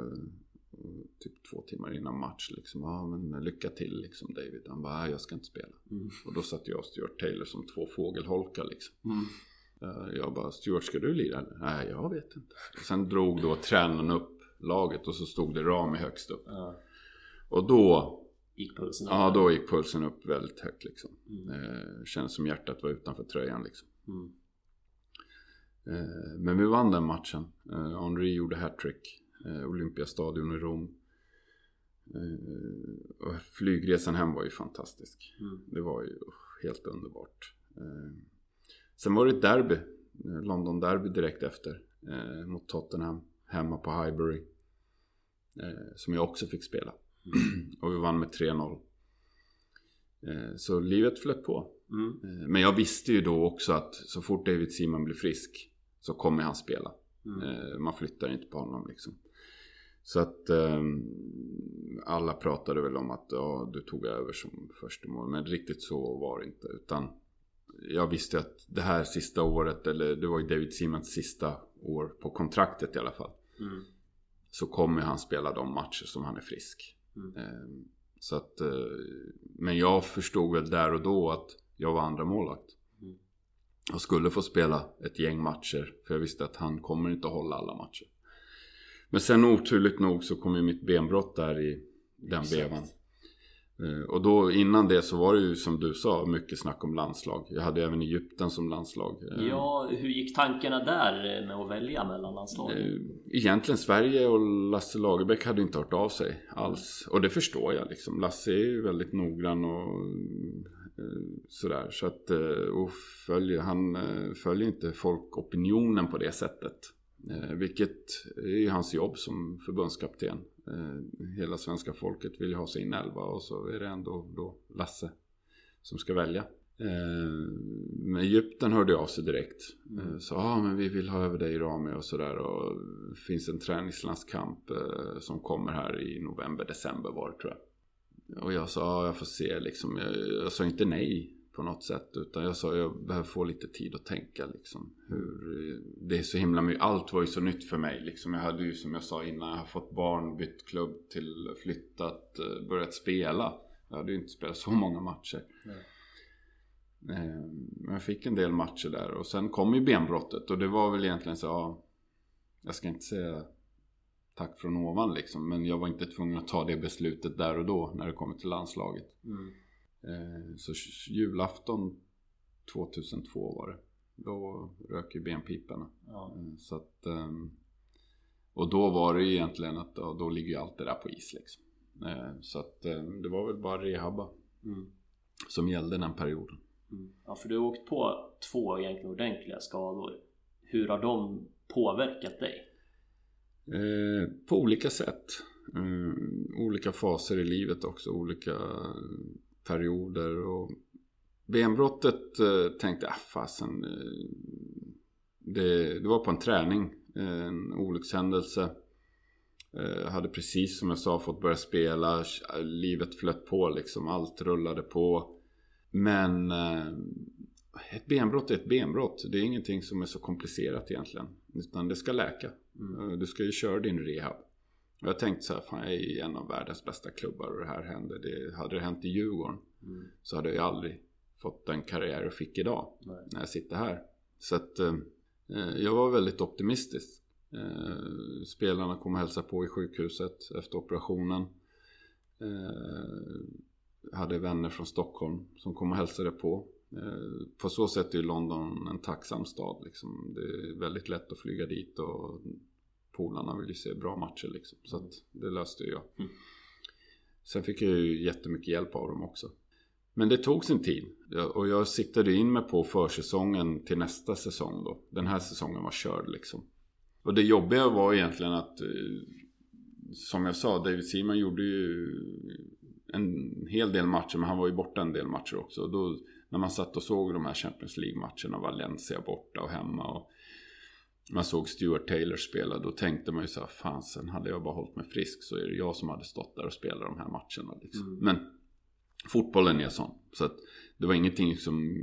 typ två timmar innan match liksom. Ja men lycka till liksom David. Han bara, "Nej, jag ska inte spela. Mm. Och då satt jag och Stuart Taylor som två fågelholkar liksom. Mm. Eh, Jag bara, Stuart ska du lira? Nej, jag vet inte. Sen drog då tränaren upp laget och så stod det Rami högst upp. Ja, Och då, gick pulsen ja upp? då gick pulsen upp väldigt högt liksom. Mm. Eh, Kändes som hjärtat var utanför tröjan liksom. Mm. Eh, Men vi vann den matchen. Eh, Henri gjorde hattrick. Eh, Olympiastadion i Rom. Eh, och flygresan hem var ju fantastisk. Mm. Det var ju helt underbart. Eh, Sen var det ett derby. London derby direkt efter. Mot Tottenham. Hemma på Highbury. Som jag också fick spela. [CLEARS THROAT] Och vi vann med 3-0. Eh, Så livet flöt på. Mm. Men jag visste ju då också att så fort David Seaman blir frisk så kommer han spela. Mm. Man flyttar inte på honom liksom. Så att eh, alla pratade väl om att ja, du tog över som första mål. Men riktigt så var det inte. Utan jag visste att det här sista året, eller det var ju David Seamans sista år på kontraktet i alla fall. Mm. Så kommer han spela de matcher som han är frisk. Mm. Eh, Så att, eh, men jag förstod väl där och då att jag var andra målvakt. Mm. Och skulle få spela ett gäng matcher. För jag visste att han kommer inte att hålla alla matcher. Men sen oturligt nog så kom ju mitt benbrott där i den Exakt. vevan. Eh, Och då innan det så var det ju som du sa mycket snack om landslag. Jag hade även Egypten som landslag. Eh, Ja, hur gick tankarna där med att välja mellan landslagen? Eh, Egentligen Sverige och Lasse Lagerbäck hade inte hört av sig alls. Och det förstår jag liksom. Lasse är ju väldigt noggrann och eh, sådär. Så att, eh, och följer, han eh, följer inte folkopinionen på det sättet. Eh, Vilket är ju hans jobb som förbundskapten. Eh, Hela svenska folket vill ju ha sin elva och så är det ändå då Lasse som ska välja. Eh, Men Egypten hörde av sig direkt. Eh, Så ja men vi vill ha över dig Rami och sådär. Och det finns en träningslandskamp som kommer här i november, december var det tror jag. Och jag sa ja jag får se liksom. Jag, jag sa inte nej på något sätt. Utan jag sa jag behöver få lite tid att tänka liksom. Hur, det är så himla mycket. Allt var ju så nytt för mig liksom. Jag hade ju som jag sa innan. Jag har fått barn, bytt klubb till flyttat, eh, börjat spela. Jag hade ju inte spelat så många matcher. Eh, Men jag fick en del matcher där och sen kom ju benbrottet och det var väl egentligen så ja, Jag ska inte säga tack från ovan liksom men jag var inte tvungen att ta det beslutet där och då när det kommer till landslaget. Mm. Eh, Så julafton 2002 var det. Då rök ju benpiporna. Ja. Eh, Så att, ehm, och då var det ju egentligen att då ligger ju allt det där på is liksom. Eh, Så att eh, det var väl bara rehabba Mm. som gällde den perioden. Mm. Ja, för du har åkt på två egentligen ordentliga skador. Hur har de påverkat dig? Eh, på olika sätt. Olika faser i livet också. Olika perioder. Och benbrottet eh, tänkte jag, ah, fasen. Eh, det, det var på en träning. En olyckshändelse. Eh, hade precis som jag sa fått börja spela. Livet flöt på liksom. Allt rullade på. Men eh, ett benbrott är ett benbrott. Det är ingenting som är så komplicerat egentligen. Utan det ska läka. Mm. Eh, Du ska ju köra din rehab. Jag tänkte så här, fan jag är i en av världens bästa klubbar och det här händer. Det, hade det hänt i Djurgården Mm. så hade jag aldrig fått den karriär jag fick idag. Nej. När jag sitter här. Så att eh, eh, jag var väldigt optimistisk. Eh, spelarna kom och hälsade på i sjukhuset efter operationen. Eh, hade vänner från Stockholm som kom och hälsade på. Eh, på så sätt är ju London en tacksam stad. Liksom. Det är väldigt lätt att flyga dit och polarna vill ju se bra matcher. Liksom. Så att det löste ju jag. Mm. Sen fick jag ju jättemycket hjälp av dem också. Men det tog sin tid. Och jag siktade in mig på försäsongen till nästa säsong då. Den här säsongen var körd liksom. Och det jobbiga var egentligen att eh, Som jag sa, David Seaman gjorde ju en hel del matcher men han var ju borta en del matcher också. Och då när man satt och såg de här Champions League-matcherna, Valencia borta och hemma och man såg Stuart Taylor spela, då tänkte man ju så här, fan sen hade jag bara hållit mig frisk så är det jag som hade stått där och spelat de här matcherna liksom. Mm. Men fotbollen är sån. Så att det var ingenting som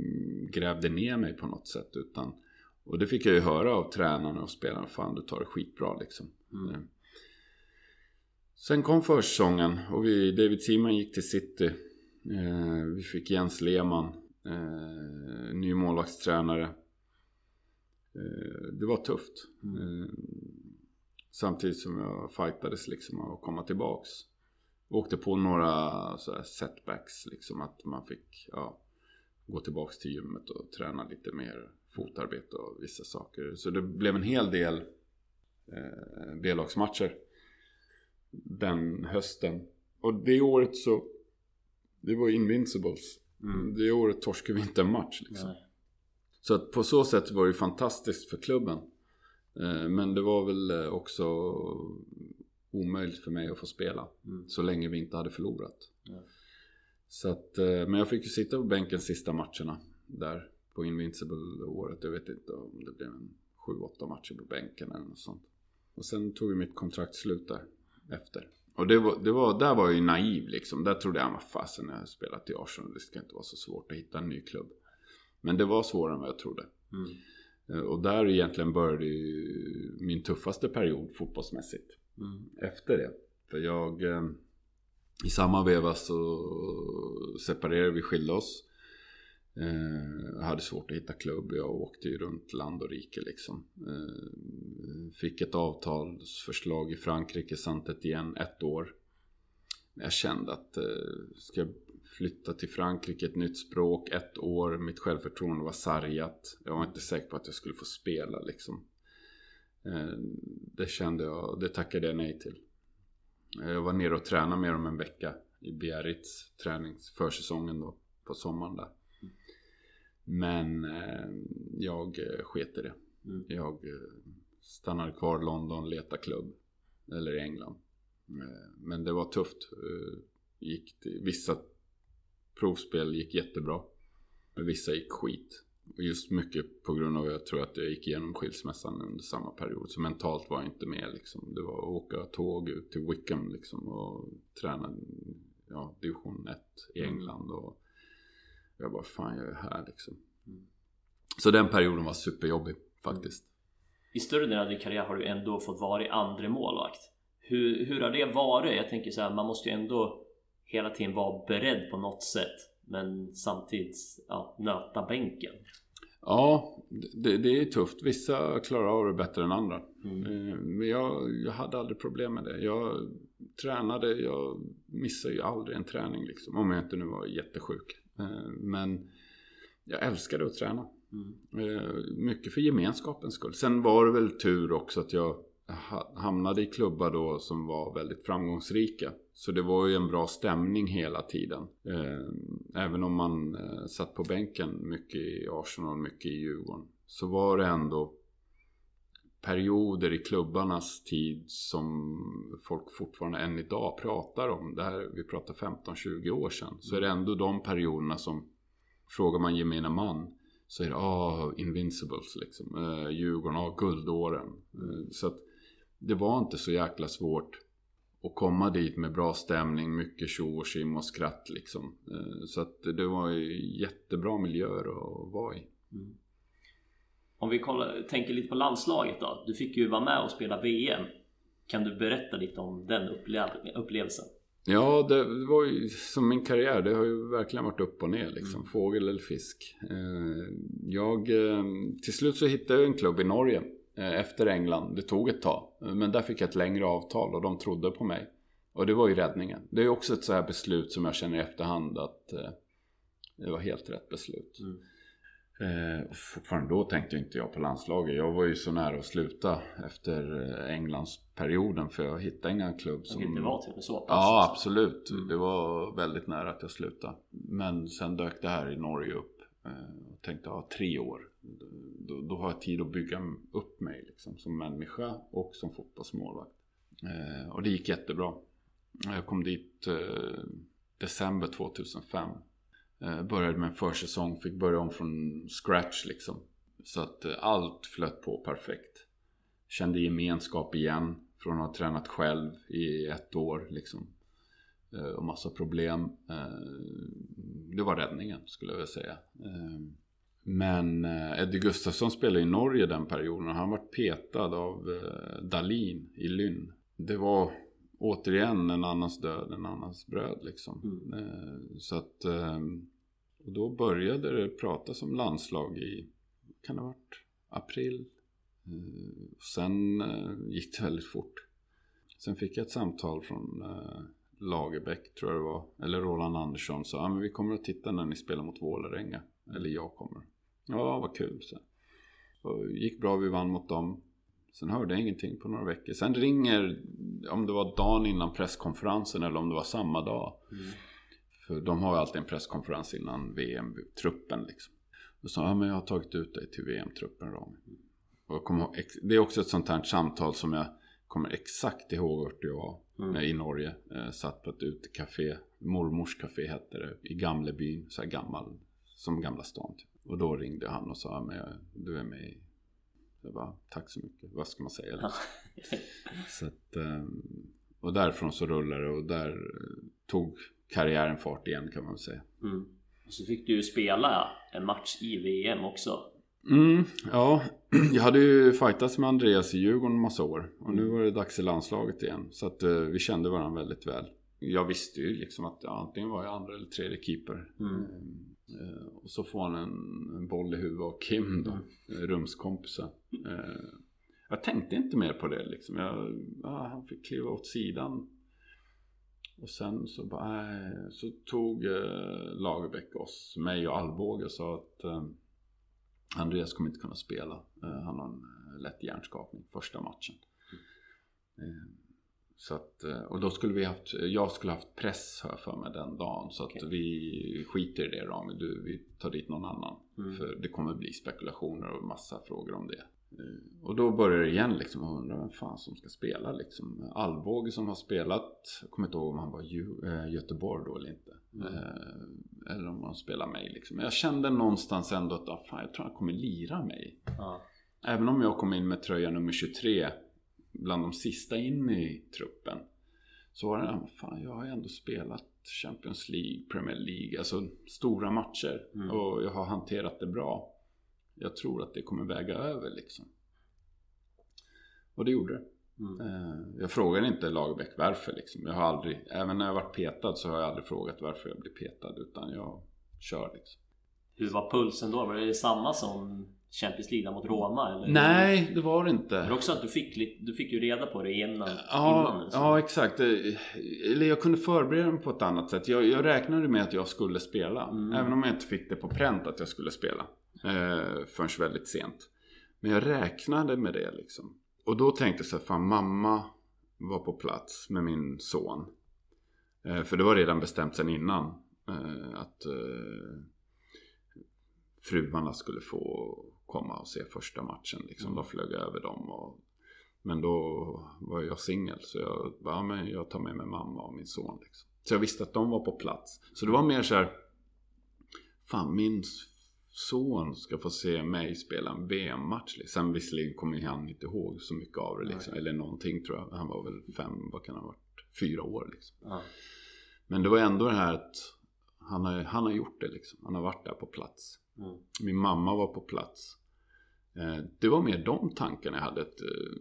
grävde ner mig på något sätt utan och det fick jag ju höra av tränarna och spelarna, fan du tar det skitbra liksom. Mm. Eh. Sen kom försäsongen och vi, David Seaman gick till City. Eh, vi fick Jens Lehmann, eh, ny målvaktstränare. Eh, det var tufft. Mm. Eh, samtidigt som jag fightades liksom att komma tillbaks. Åkte på några setbacks liksom att man fick ja, gå tillbaks till gymmet och träna lite mer fotarbete och vissa saker. Så det blev en hel del eh, B-lagsmatcher den hösten. Och det året så, det var Invincibles. Mm. Det året torskade vi inte en match liksom. Nej. Så att på så sätt var det fantastiskt för klubben. Eh, Men det var väl eh, också omöjligt för mig att få spela. Mm. Så länge vi inte hade förlorat. Ja. Så att, eh, men jag fick ju sitta på bänken sista matcherna där på Invincible-året. Jag vet inte om det blev en 7-8 matcher på bänken eller något sånt. Och sen tog ju mitt kontrakt slut där efter. Och det var, det var, där var jag ju naiv liksom. Där trodde jag, vad fasen när jag spelat i Arsenal, det ska inte vara så svårt att hitta en ny klubb. Men det var svårare än vad jag trodde. Mm. Eh, Och där egentligen började min tuffaste period fotbollsmässigt. Mm. Efter det. För jag... eh, I samma veva så separerade vi, skilde oss. Eh, Jag hade svårt att hitta klubb. Jag åkte ju runt land och rike liksom. Eh, Fick ett avtalsförslag i Frankrike, Santet igen, ett år. Men jag kände att eh, ska jag flytta till Frankrike, ett nytt språk, ett år, mitt självförtroende var sargat. Jag var inte säker på att jag skulle få spela liksom. Eh, Det kände jag, det tackade jag nej till. Eh, Jag var nere och tränade med dem en vecka i Biarritz tränings försäsongen då på sommaren där. Men eh, jag sket i det. Mm. Jag stannade kvar i London, letade klubb. Eller i England. Men det var tufft. Gick till, vissa provspel gick jättebra. Men vissa gick skit. Och just mycket på grund av att jag tror att jag gick igenom skilsmässan under samma period. Så mentalt var jag inte med liksom. Det var att åka tåg ut till Wickham liksom och träna ja, division 1 i England. Och jag bara, fan jag är här liksom. Så den perioden var superjobbig faktiskt. I större delen av din karriär har du ändå fått vara i andra målvakt. Hur, hur har det varit? Jag tänker så här, man måste ju ändå hela tiden vara beredd på något sätt. Men samtidigt ja, nöta bänken. Ja, det, det är tufft. Vissa klarar av det bättre än andra. Mm. Eh, Men jag, jag hade aldrig problem med det. Jag tränade, jag missade ju aldrig en träning liksom. Om jag inte nu var jättesjuk. Eh, Men jag älskade att träna. Mm. Eh, Mycket för gemenskapens skull. Sen var det väl tur också att jag hamnade i klubbar då som var väldigt framgångsrika. Så det var ju en bra stämning hela tiden. Eh, även om man eh, satt på bänken mycket i Arsenal, mycket i Djurgården. Så var det ändå perioder i klubbarnas tid som folk fortfarande än idag pratar om. Det här, vi pratar 15-20 år sedan. Så är det ändå de perioderna som frågar man gemene man så är det ah, Invincibles liksom. Eh, Djurgården, ah, guldåren. Eh, så att det var inte så jäkla svårt att komma dit med bra stämning, mycket tjo och tjim och skratt liksom. Eh, Så att det var jättebra miljöer att vara i. Om vi kollar, tänker lite på landslaget då. Du fick ju vara med och spela VM. Kan du berätta lite om den upple- upplevelsen? Ja, det var ju som min karriär. Det har ju verkligen varit upp och ner liksom. Fågel eller fisk. Eh, Jag, eh, till slut så hittade jag en klubb i Norge. Eh, Efter England. Det tog ett tag. Eh, Men där fick jag ett längre avtal och de trodde på mig. Och det var ju räddningen. Det är också ett så här beslut som jag känner i efterhand att eh, det var helt rätt beslut. Eh, och fortfarande då tänkte inte jag på landslaget. Jag var ju så nära att sluta efter eh, Englandsperioden för jag hittade ingen klubb Som inte var till och med så pass. Ja, absolut. Mm. Det var väldigt nära att jag slutade. Men sen dök det här i Norge upp. eh, Och tänkte, ja, tre år. Då, då har jag tid att bygga upp mig liksom, som människa och som fotbollsmålvakt. Eh, Och det gick jättebra. Jag kom dit eh, december 2005. Eh, Började med en försäsong, fick börja om från scratch liksom. Så att eh, allt flöt på perfekt. Kände gemenskap igen från att ha tränat själv i ett år liksom. Eh, Och massa problem. Eh, Det var räddningen skulle jag vilja säga. Eh, men eh, Eddie Gustafsson spelade i Norge den perioden och han var petad av eh, Dalin i Lynn. Det var återigen en annans död, en annans bröd liksom. Eh, Så att eh, och då började det pratas om landslag i, kan det ha varit april? Sen gick det väldigt fort. Sen fick jag ett samtal från Lagerbäck tror jag det var. Eller Roland Andersson sa men vi kommer att titta när ni spelar mot Vålerenga. Eller jag kommer. Ja vad kul. Så. Och gick bra, vi vann mot dem. Sen hörde jag ingenting på några veckor. Sen ringer, om det var dagen innan presskonferensen eller om det var samma dag. För de har ju alltid en presskonferens innan VM-truppen liksom. Då sa han, men jag har tagit ut dig till VM-truppen Rami. Och jag kommer det är också ett sånt här samtal som jag kommer exakt ihåg vart jag var Mm. i Norge. Eh, satt på ett utekafé, mormors café hette det, i Gamlebyn, så här gammal, som Gamla stan typ. Och då ringde han och sa, men jag, du är med i... Jag bara, tack så mycket, vad ska man säga. Så att, ehm, och därifrån så rullade det och där eh, tog karriären fart igen kan man väl säga. Mm. Och så fick du ju spela en match i VM också. Mm, ja, [CLEARS THROAT] jag hade ju fightats med Andreas i Djurgården en massa år. Och nu var det dags i landslaget igen. Så att eh, vi kände varandra väldigt väl. Jag visste ju liksom att antingen var jag andra eller tredje keeper. Mm. Eh, och så får han en, en boll i huvudet av Kim då, eh, rumskompisen. Eh, jag tänkte inte mer på det liksom. Jag, ja, han fick kliva åt sidan. Och sen så, bara, nej, så tog eh, Lagerbäck oss, mig och Alvbåge och sa att eh, Andreas kommer inte kunna spela. Han har en lätt hjärnskakning första matchen. Eh, så att, eh, och då skulle vi haft, jag skulle haft press jag för mig den dagen. Så att Okej. vi skiter i det Rami, du, vi tar dit någon annan. Mm. För det kommer bli spekulationer och massa frågor om det. Eh, Och då börjar det igen liksom och undra vem fan som ska spela liksom. Alvbåge som har spelat, jag kommer inte ihåg om han var eh, Göteborg då eller inte. Eh, Eller om han spelar mig liksom. Men jag kände någonstans ändå att ah, fan, jag tror han kommer lira mig. Ja. Även om jag kom in med tröja nummer 23 bland de sista in i truppen. Så var det, ja, fan jag har ju ändå spelat Champions League, Premier League, alltså stora matcher. Mm. Och jag har hanterat det bra. Jag tror att det kommer väga över liksom. Och det gjorde det. Mm. Eh, Jag frågar inte Lagerbäck varför liksom. Jag har aldrig, även när jag varit petad så har jag aldrig frågat varför jag blir petad. Utan jag kör liksom. Hur var pulsen då? Var det samma som Champions League mot Roma? Eller? Nej, det var det inte. Men också att du fick, du fick ju reda på det innan. Ja, innan så. ja exakt. Eh, Eller jag kunde förbereda mig på ett annat sätt. Jag, jag räknade med att jag skulle spela. Mm. Även om jag inte fick det på pränt att jag skulle spela. Eh, förrän väldigt sent. Men jag räknade med det liksom. Och då tänkte jag så här, fan mamma var på plats med min son. Eh, för det var redan bestämt sen innan. Eh, att eh, fruarna skulle få komma och se första matchen. Liksom. Mm. De flög över dem. Och, men då var jag singel. Så jag ja, men jag tar med mig mamma och min son. Liksom. Så jag visste att de var på plats. Så det var mer så här. Fan min son ska få se mig spela en VM-match. liksom. Sen visserligen kommer han inte ihåg så mycket av det liksom. Eller någonting tror jag. Han var väl fem, vad kan han ha varit? Fyra år liksom. Ja. Men det var ändå det här att han har, han har gjort det liksom. Han har varit där på plats. Mm. Min mamma var på plats. Eh, Det var mer de tankarna jag hade. Ett, eh,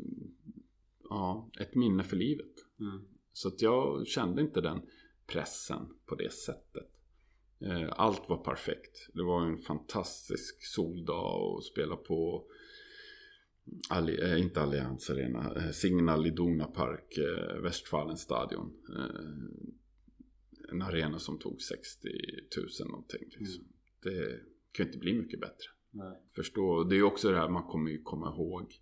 ja, ett minne för livet. Mm. Så att jag kände inte den pressen på det sättet. Eh, Allt var perfekt. Det var en fantastisk soldag och spela på Alli, inte Allianz Arena, Signal Iduna Park, Westfalenstadion. Eh, en arena som tog 60 000 någonting. Liksom. Det kan ju inte bli mycket bättre. Nej. Förstå, det är ju också det här man kommer ju komma ihåg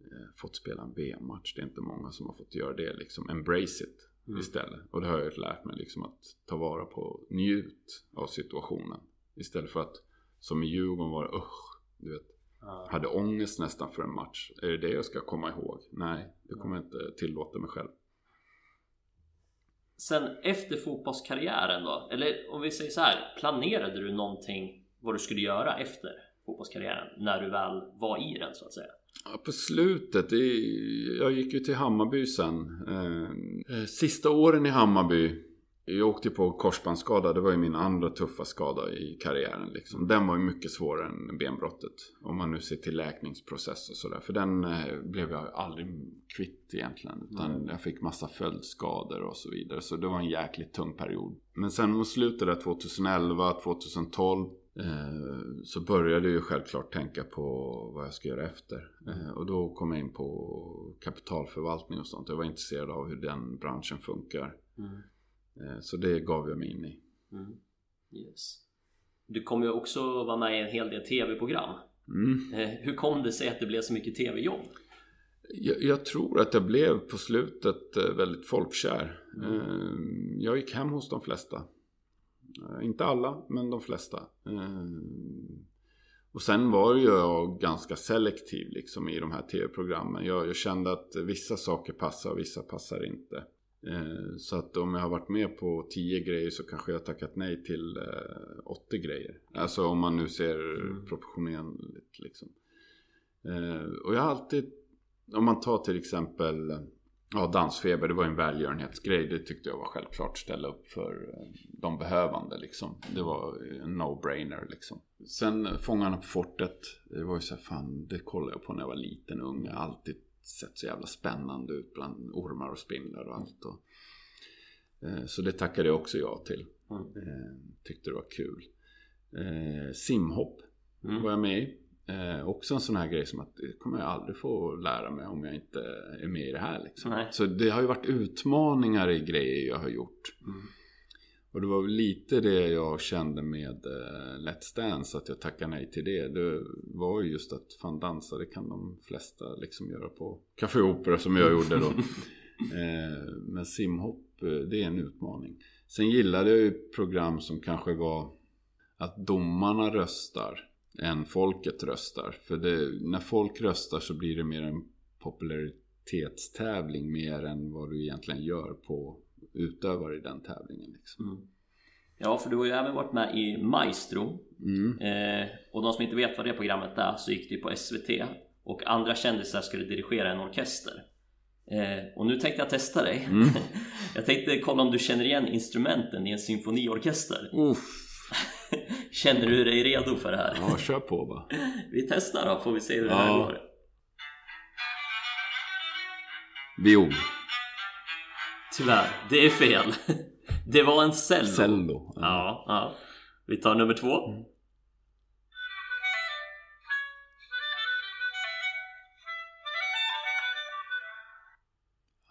eh, fått spela en VM-match. Det är inte många som har fått göra det liksom. Embrace it Mm. istället. Och det har jag ju lärt mig liksom att ta vara på, njut av situationen. Istället för att som i Djurgården var usch, du vet. Ja. Hade ångest nästan för en match. Är det det jag ska komma ihåg? Nej, det kommer jag inte tillåta mig själv. Sen efter fotbollskarriären då? Eller om vi säger så här, planerade du någonting vad du skulle göra efter fotbollskarriären? När du väl var i den så att säga? Ja, på slutet, i, jag gick ju till Hammarby sen. Eh, eh, sista åren i Hammarby, jag åkte på korsbandsskada. Det var ju min andra tuffa skada i karriären. Liksom. Den var ju mycket svårare än benbrottet. Om man nu ser till läkningsprocess och sådär. För den eh, blev jag aldrig kvitt egentligen. Utan Mm. jag fick massa följdskador och så vidare. Så det var en jäkligt tung period. Men sen mot slutet där 2011, 2012. Eh, så började jag ju självklart tänka på vad jag ska göra efter. Eh, och då kom jag in på kapitalförvaltning och sånt. Jag var intresserad av hur den branschen funkar. Mm. Eh, så det gav jag mig in i. Mm. Yes. Du kommer ju också vara med i en hel del tv-program. Mm. Hur kom det sig att det blev så mycket tv-jobb? Jag, jag tror att jag blev på slutet väldigt folkkär. Mm. Jag gick hem hos de flesta. Eh, Inte alla, men de flesta. Eh, Och sen var ju jag ganska selektiv liksom i de här tv-programmen. Jag, jag kände att vissa saker passar och vissa passar inte. Eh, Så att om jag har varit med på 10 grejer så kanske jag har tackat nej till eh, 80 grejer. Alltså om man nu ser Mm. proportionellt liksom. Eh, Och jag har alltid, om man tar till exempel Ja, dansfeber, det var en välgörenhetsgrej. Det tyckte jag var självklart. Ställa upp för eh, de behövande liksom. Det var en no-brainer liksom. Sen eh, Fångarna på fortet. Det var ju så här, fan, det kollade jag på när jag var liten ung. Jag har alltid sett så jävla spännande ut bland ormar och spindlar och allt. Och, eh, så det tackade jag också ja till. Mm. Eh, tyckte det var kul. Eh, simhopp Mm. var jag med i. Eh, också en sån här grej som att det kommer jag aldrig få lära mig om jag inte är med i det här liksom. Nej. Så det har ju varit utmaningar i grejer jag har gjort. Mm. Och det var lite det jag kände med eh, Let's Dance, att jag tackade nej till det. Det var ju just att fan dansa, det kan de flesta liksom göra på Café Opera som jag gjorde då. [LAUGHS] eh, men simhopp, eh, det är en utmaning. Sen gillade jag ju program som kanske var att domarna röstar än folket röstar. För det, när folk röstar så blir det mer en popularitetstävling mer än vad du egentligen gör på utövare i den tävlingen. Liksom. Mm. Ja, för du har ju även varit med i Maestro. Mm. Eh, och de som inte vet vad det programmet är så gick det ju på SVT. Och andra kändisar skulle dirigera en orkester. Eh, och nu tänkte jag testa dig. Mm. [LAUGHS] jag tänkte kolla om du känner igen instrumenten i en symfoniorkester. Uff. [LAUGHS] Känner du dig redo för det här? Ja, kör på bara. [LAUGHS] Vi testar då, får vi se hur det här Ja. går. Viol. Tyvärr, det är fel. [LAUGHS] Det var en cello. Cello. Ja, ja. Vi tar nummer två.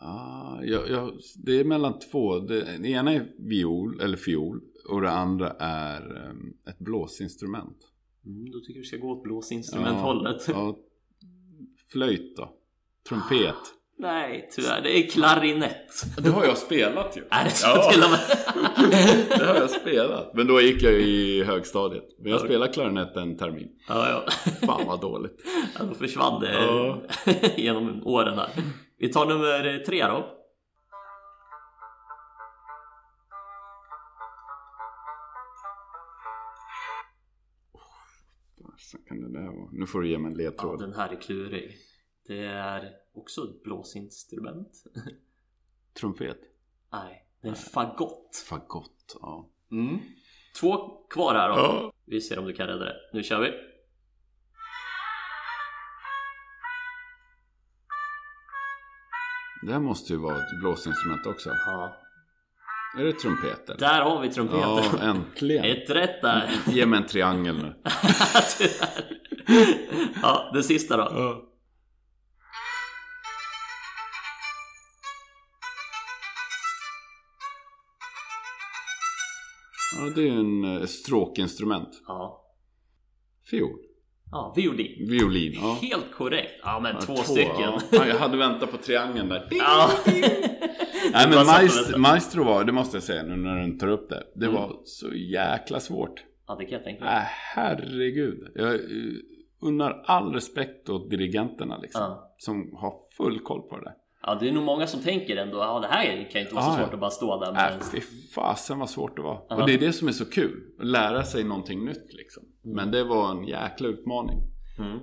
Ah, jag, jag, det är mellan två. Det, det ena är viol, eller fiol. Och det andra är um, ett blåsinstrument. Mm, då tycker jag du ska gå åt blåsinstrumenthållet. Ja, ja, flöjt då. Trumpet. [GASPS] Nej, tyvärr. Det är klarinett. Det har jag spelat ju. Är det så Ja. [LAUGHS] till och med? [LAUGHS] Det har jag spelat. Men då gick jag i högstadiet. Men jag spelade klarinett en termin. Ja, ja. [LAUGHS] Fan vad dåligt. ja då försvann det Ja. genom åren där. Vi tar nummer tre då. Fasen kan det där vara? Nu får du ge mig en Ja, ledtråd. den här är klurig. Det är också ett blåsinstrument. [LAUGHS] Trumpet? Nej, det är en fagott. Fagott, ja. Mm. Två kvar här då. Ja. Vi ser om du kan rädda det. Nu kör vi. Det här måste ju vara ett blåsinstrument också. Ja. Är det trumpeter? Där har vi trumpeten. Ja, äntligen! Ett rätt där. Ge mig en triangel nu. [LAUGHS] Ja, det sista då. Ja, det är ju en eh, stråkinstrument. Ja. Fiol. Ja, violin. Violin, ja. Helt korrekt. Ja, men Ja, två, stycken. Ja. Ja, jag hade väntat på triangeln där. Ja. [LAUGHS] Nej men maestro, maestro var, det måste jag säga nu när du tar upp det. Det Mm. var så jäkla svårt. ja, det kan jag tänka mig. Äh, herregud. Jag eh, unnar all respekt åt dirigenterna liksom. Ja. Som har full koll på det där. Ja, det är nog många som tänker ändå, ja det här kan inte vara så svårt att bara stå där Äh, med... fy fasen vad svårt det var. Ja. Och det är det som är så kul. Att lära sig någonting nytt liksom. Mm. Men det var en jäkla utmaning. Mm.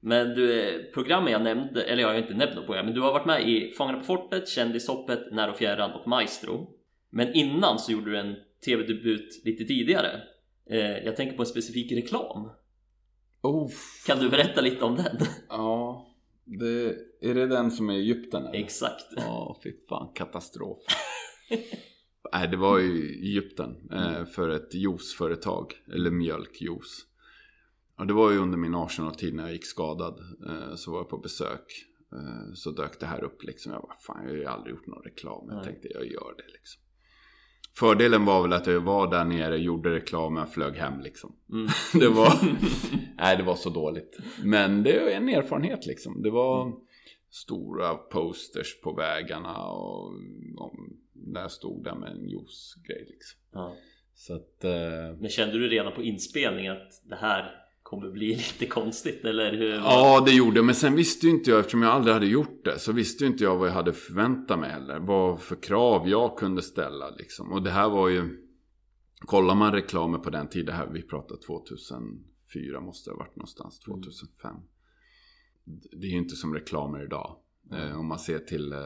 Men du, eh, programmen jag nämnde, eller jag har inte nämnt något program, men du har varit med i Fångarna på fortet, Kändishoppet, När och fjärran och Maestro. Men innan så gjorde du en tv-debut lite tidigare. Eh, jag tänker på en specifik reklam. Oh, Kan du berätta lite om den? [LAUGHS] ja. Det, är det den som är i Egypten? Eller? Exakt. Ja, fy fan, katastrof. [LAUGHS] Nej, det var i Egypten eh, för ett juiceföretag, eller mjölkjuice. Och det var ju under min Arsenal-tid när jag gick skadad. Eh, så var jag på besök. Eh, så dök det här upp liksom. Jag bara, fan jag har ju aldrig gjort någon reklam. Jag Nej. tänkte, jag gör det liksom. Fördelen var väl att jag var där nere, gjorde reklam, och flög hem liksom. Mm. [LAUGHS] Det var, [LAUGHS] nej det var så dåligt. Men det är en erfarenhet liksom. Det var stora posters på vägarna och om, där stod där med en juicegrej liksom. Ja. Så att, eh, Men kände du redan på inspelningen att det här kommer bli [LAUGHS] lite konstigt eller hur? ja det gjorde. Men sen visste ju inte jag, eftersom jag aldrig hade gjort det, så visste ju inte jag vad jag hade förväntat mig heller. Vad för krav jag kunde ställa liksom. Och det här var ju, kollar man reklamer på den tiden, här, vi pratar 2004 måste det ha varit någonstans, 2005. Det är ju inte som reklamer idag. Eh, om man ser till eh,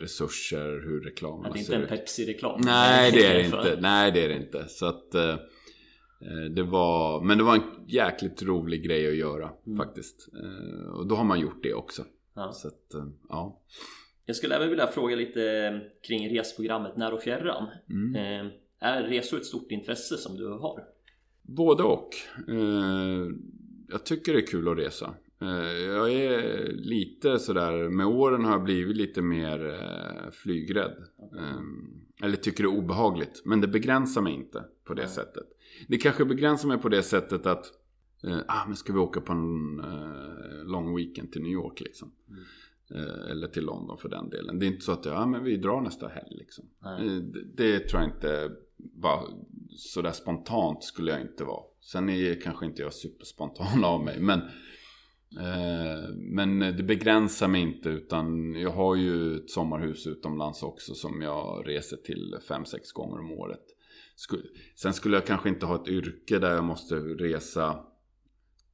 resurser, hur Ja, reklamerna det är inte ser en ut. Pepsi-reklam. Nej det är det inte. Nej det är det inte. Så att eh, det var, men det var en jäkligt rolig grej att göra Mm. faktiskt. Och då har man gjort det också. Ja. Så att, ja. Jag skulle även vilja fråga lite kring resprogrammet När och fjärran. Mm. Är resor ett stort intresse som du har? Både och. Jag tycker det är kul att resa. Eh, jag är lite sådär, med åren har jag blivit lite mer eh, flygrädd. Eh, eller tycker det är obehagligt. Men det begränsar mig inte på det Nej. sättet. Det kanske begränsar mig på det sättet att eh, ah, men ska vi åka på en eh, lång weekend till New York liksom. Eh, eller till London för den delen. Det är inte så att jag, ah, men vi drar nästa helg liksom. Eh, det, det tror jag inte bara sådär spontant skulle jag inte vara. Sen är kanske inte jag superspontan [LAUGHS] av mig. Men, men det begränsar mig inte. Utan jag har ju ett sommarhus utomlands också. Som jag reser till 5-6 gånger om året. Sen skulle jag kanske inte ha ett yrke där jag måste resa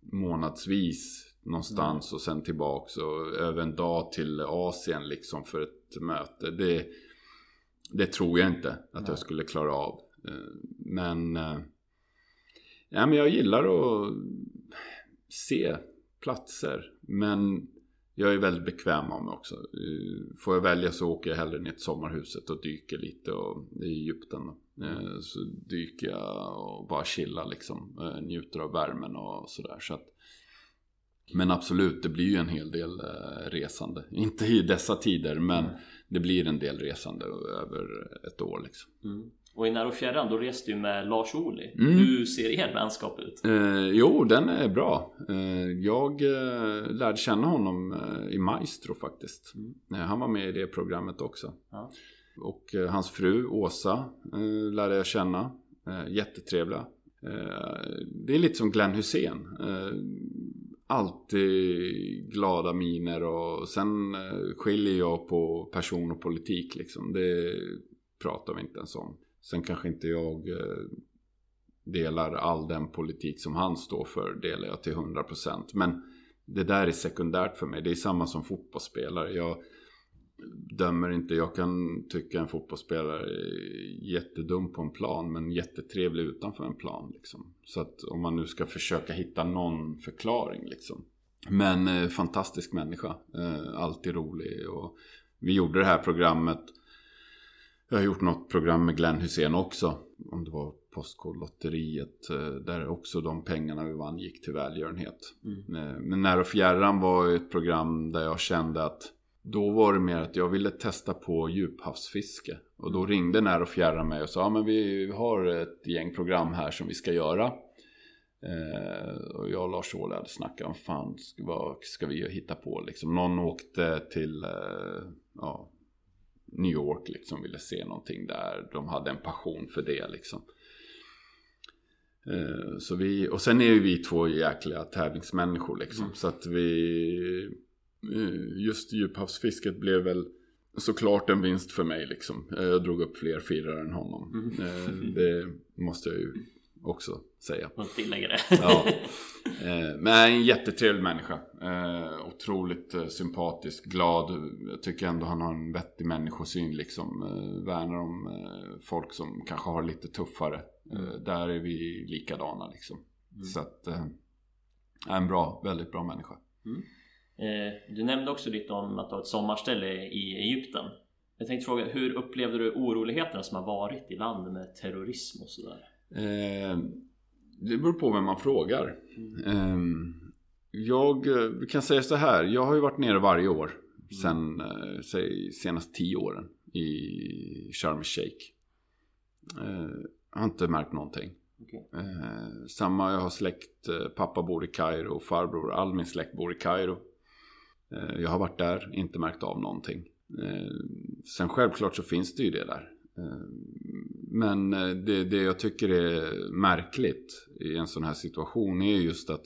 månadsvis någonstans och sen tillbaks och över en dag till Asien liksom för ett möte. Det, det tror jag inte att Nej. jag skulle klara av. Eh, Men, eh, ja, men jag gillar att se platser. Men jag är väldigt bekväm av mig också. Eh, får jag välja så åker jag hellre ner till sommarhuset och dyker lite och, i Egypten. Eh, så dyker jag och bara chillar liksom. Eh, njuter av värmen och sådär. Så att, men absolut, det blir ju en hel del eh, resande. Inte i dessa tider, men Mm. det blir en del resande över ett år liksom. Mm. Och i När och fjärran då reste du med Lars Ohly. Mm. Hur ser er vänskap ut? Eh, jo, den är bra. Eh, jag eh, lärde känna honom eh, i Maestro faktiskt. Mm. Eh, han var med i det programmet också. Ja. Och hans fru Åsa lärde jag känna. Jättetrevliga. Det är lite som Glenn Hussein. Alltid glada miner och sen eh, skiljer jag på person och politik liksom. Det pratar vi inte ens om. Sen kanske inte jag eh, delar all den politik som han står för delar jag till 100% men det där är sekundärt för mig. Det är samma som fotbollsspelare. Jag dömer inte. Jag kan tycka en fotbollsspelare är jättedum på en plan men jättetrevlig utanför en plan. Liksom. Så att om man nu ska försöka hitta någon förklaring liksom. Men eh, fantastisk människa. Eh, alltid rolig. Och vi gjorde det här programmet. Jag har gjort något program med Glenn Hussein också. Om det var Postkodlotteriet. Eh, där också de pengarna vi vann gick till välgörenhet. Mm. Eh, Men När och fjärran var ett program där jag kände att då var det mer att jag ville testa på djuphavsfiske. Och då ringde När och fjärran mig och sa ja, men vi har ett gäng program här som vi ska göra. Eh, och jag och Lars Ohly hade snackat om fan, ska, vad ska vi hitta på liksom. Någon åkte till eh, ja, New York liksom, ville se någonting där. De hade en passion för det liksom. Eh, så vi, och sen är ju vi två jäkliga tävlingsmänniskor liksom. Så att vi, just djuphavsfisket blev väl såklart en vinst för mig liksom. Eh, Jag drog upp fler firrar än honom. Eh, [LAUGHS] Det måste jag ju också säga. Och tillägga det. Ja. [LAUGHS] Eh, Men en jättetrevlig människa. Eh, Otroligt eh, sympatisk, glad. Jag tycker ändå han har en vettig människosyn liksom. Eh, Värnar om eh, folk som kanske har lite tuffare. Eh, Där är vi likadana liksom. Så att, eh, en bra, väldigt bra människa. Eh, Du nämnde också lite om att har ett sommarställe i Egypten. Jag tänkte fråga, hur upplevde du oroligheterna som har varit i landet med terrorism och sådär? Eh, det beror på vem man frågar. Eh, jag eh, kan säga så här. Jag har ju varit nere varje år. Sen, eh, säg, senaste tio åren. I Sharm el-Sheikh. Eh, jag har inte märkt någonting. Eh, samma, jag har släkt. Eh, pappa bor i Kairo farbror. All min släkt bor i Kairo. Eh, jag har varit där, inte märkt av någonting. Eh, sen självklart så finns det ju det där. Eh, Men det, det jag tycker är märkligt i en sån här situation är just att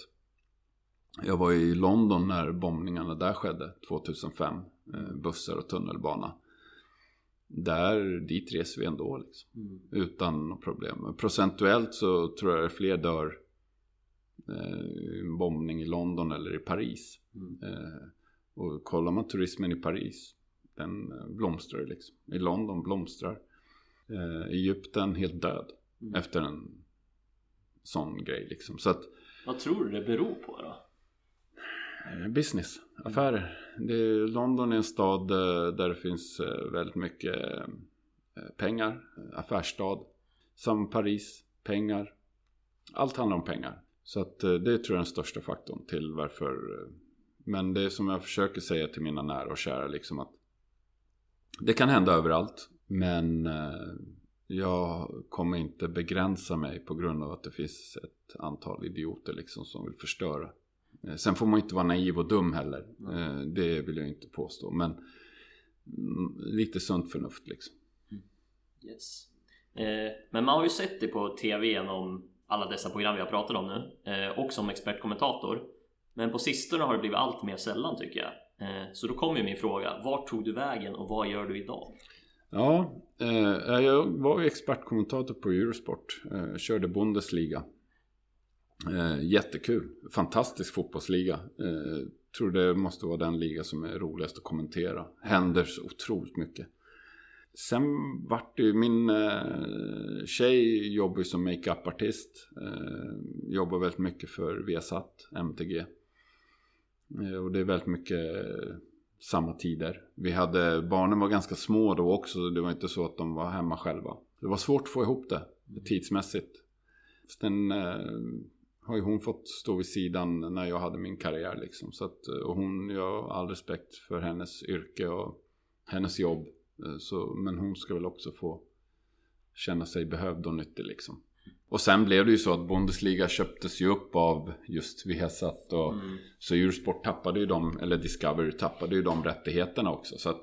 jag var i London när bombningarna där skedde 2005. eh, Bussar och tunnelbana. Där, dit reser vi ändå liksom. Utan något problem. Procentuellt så tror jag det är fler dör eh, i en bombning i London eller i Paris. Eh, och kollar man turismen i Paris, den eh, blomstrar ju liksom. I London blomstrar. Eh, Egypten helt död efter en sån grej liksom. Så att Vad tror du det beror på då? Eh, Business, affärer. Det är, London är en stad eh, där det finns väldigt mycket pengar. Affärsstad. Som Paris, pengar. Allt handlar om pengar. Så att det tror jag är den största faktorn till varför. Men det är som jag försöker säga till mina nära och kära liksom att det kan hända överallt. Men eh, jag kommer inte begränsa mig på grund av att det finns ett antal idioter liksom som vill förstöra. Eh, Sen får man inte vara naiv och dum heller. Eh, Det vill jag inte påstå. Men mm, lite sunt förnuft liksom. Yes. Eh, men man har ju sett det på TV genom alla dessa program vi har pratat om nu och som expertkommentator. Men på sistone har det blivit allt mer sällan tycker jag. Eh, så då kommer ju min fråga, vart tog du vägen och vad gör du idag? Ja, eh, jag var ju expertkommentator på Eurosport. Eh, körde Bundesliga. Eh, jättekul. Fantastisk fotbollsliga. Eh, tror det måste vara den liga som är roligast att kommentera. Händer så otroligt mycket. Sen vart det ju min eh, tjej jobbar ju som makeup-artist. Eh, jobbar väldigt mycket för Viasat, MTG. Eh, och det är väldigt mycket eh, samma tider. Vi hade, barnen var ganska små då också. Det var inte så att de var hemma själva. Det var svårt att få ihop det tidsmässigt. Sen eh, har ju hon fått stå vid sidan när jag hade min karriär liksom. Så att, eh, och hon, jag har all respekt för hennes yrke och hennes jobb. Så, men hon ska väl också få känna sig behövd och nyttig liksom. Och sen blev det ju så att Bundesliga köptes ju upp av just Viasat och så Eurosport tappade ju dem, eller Discovery tappade ju de rättigheterna också. Så att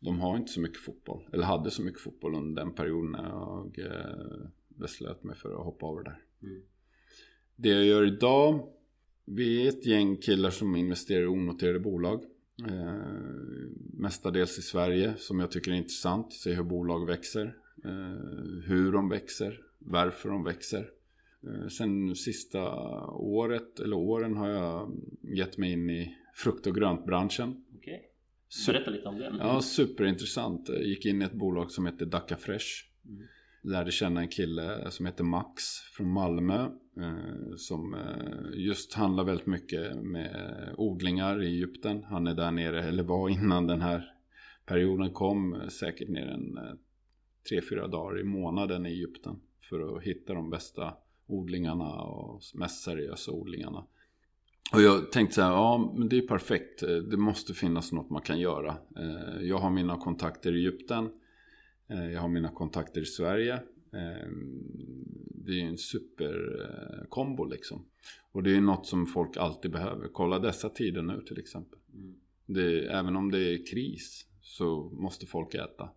de har inte så mycket fotboll, eller hade så mycket fotboll under den perioden när jag eh, beslöt mig för att hoppa över där. Det jag gör idag, vi är ett gäng killar som investerar i onoterade bolag. Eh, mestadels i Sverige som jag tycker är intressant. Se hur bolag växer. Eh, hur de växer. Varför de växer. Eh, Sen sista året, eller åren, har jag gett mig in i frukt och gröntbranschen. Berätta lite om det. ja, superintressant. Jag gick in i ett bolag som heter Dacca Fresh. Mm. Lärde känna en kille som heter Max från Malmö. Eh, som eh, just handlar väldigt mycket med odlingar i Egypten. Han är där nere, eller var innan den här perioden kom. Säkert ner en eh, tre, fyra dagar i månaden i Egypten. För att hitta de bästa odlingarna och mest seriösa odlingarna. Och jag tänkte så här, ja men det är perfekt. Det måste finnas något man kan göra. Eh, Jag har mina kontakter i Egypten. Eh, Jag har mina kontakter i Sverige. Eh, Det är ju en superkombo liksom. Och det är något som folk alltid behöver. Kolla dessa tider nu till exempel. Mm. Det, även om det är kris så måste folk äta.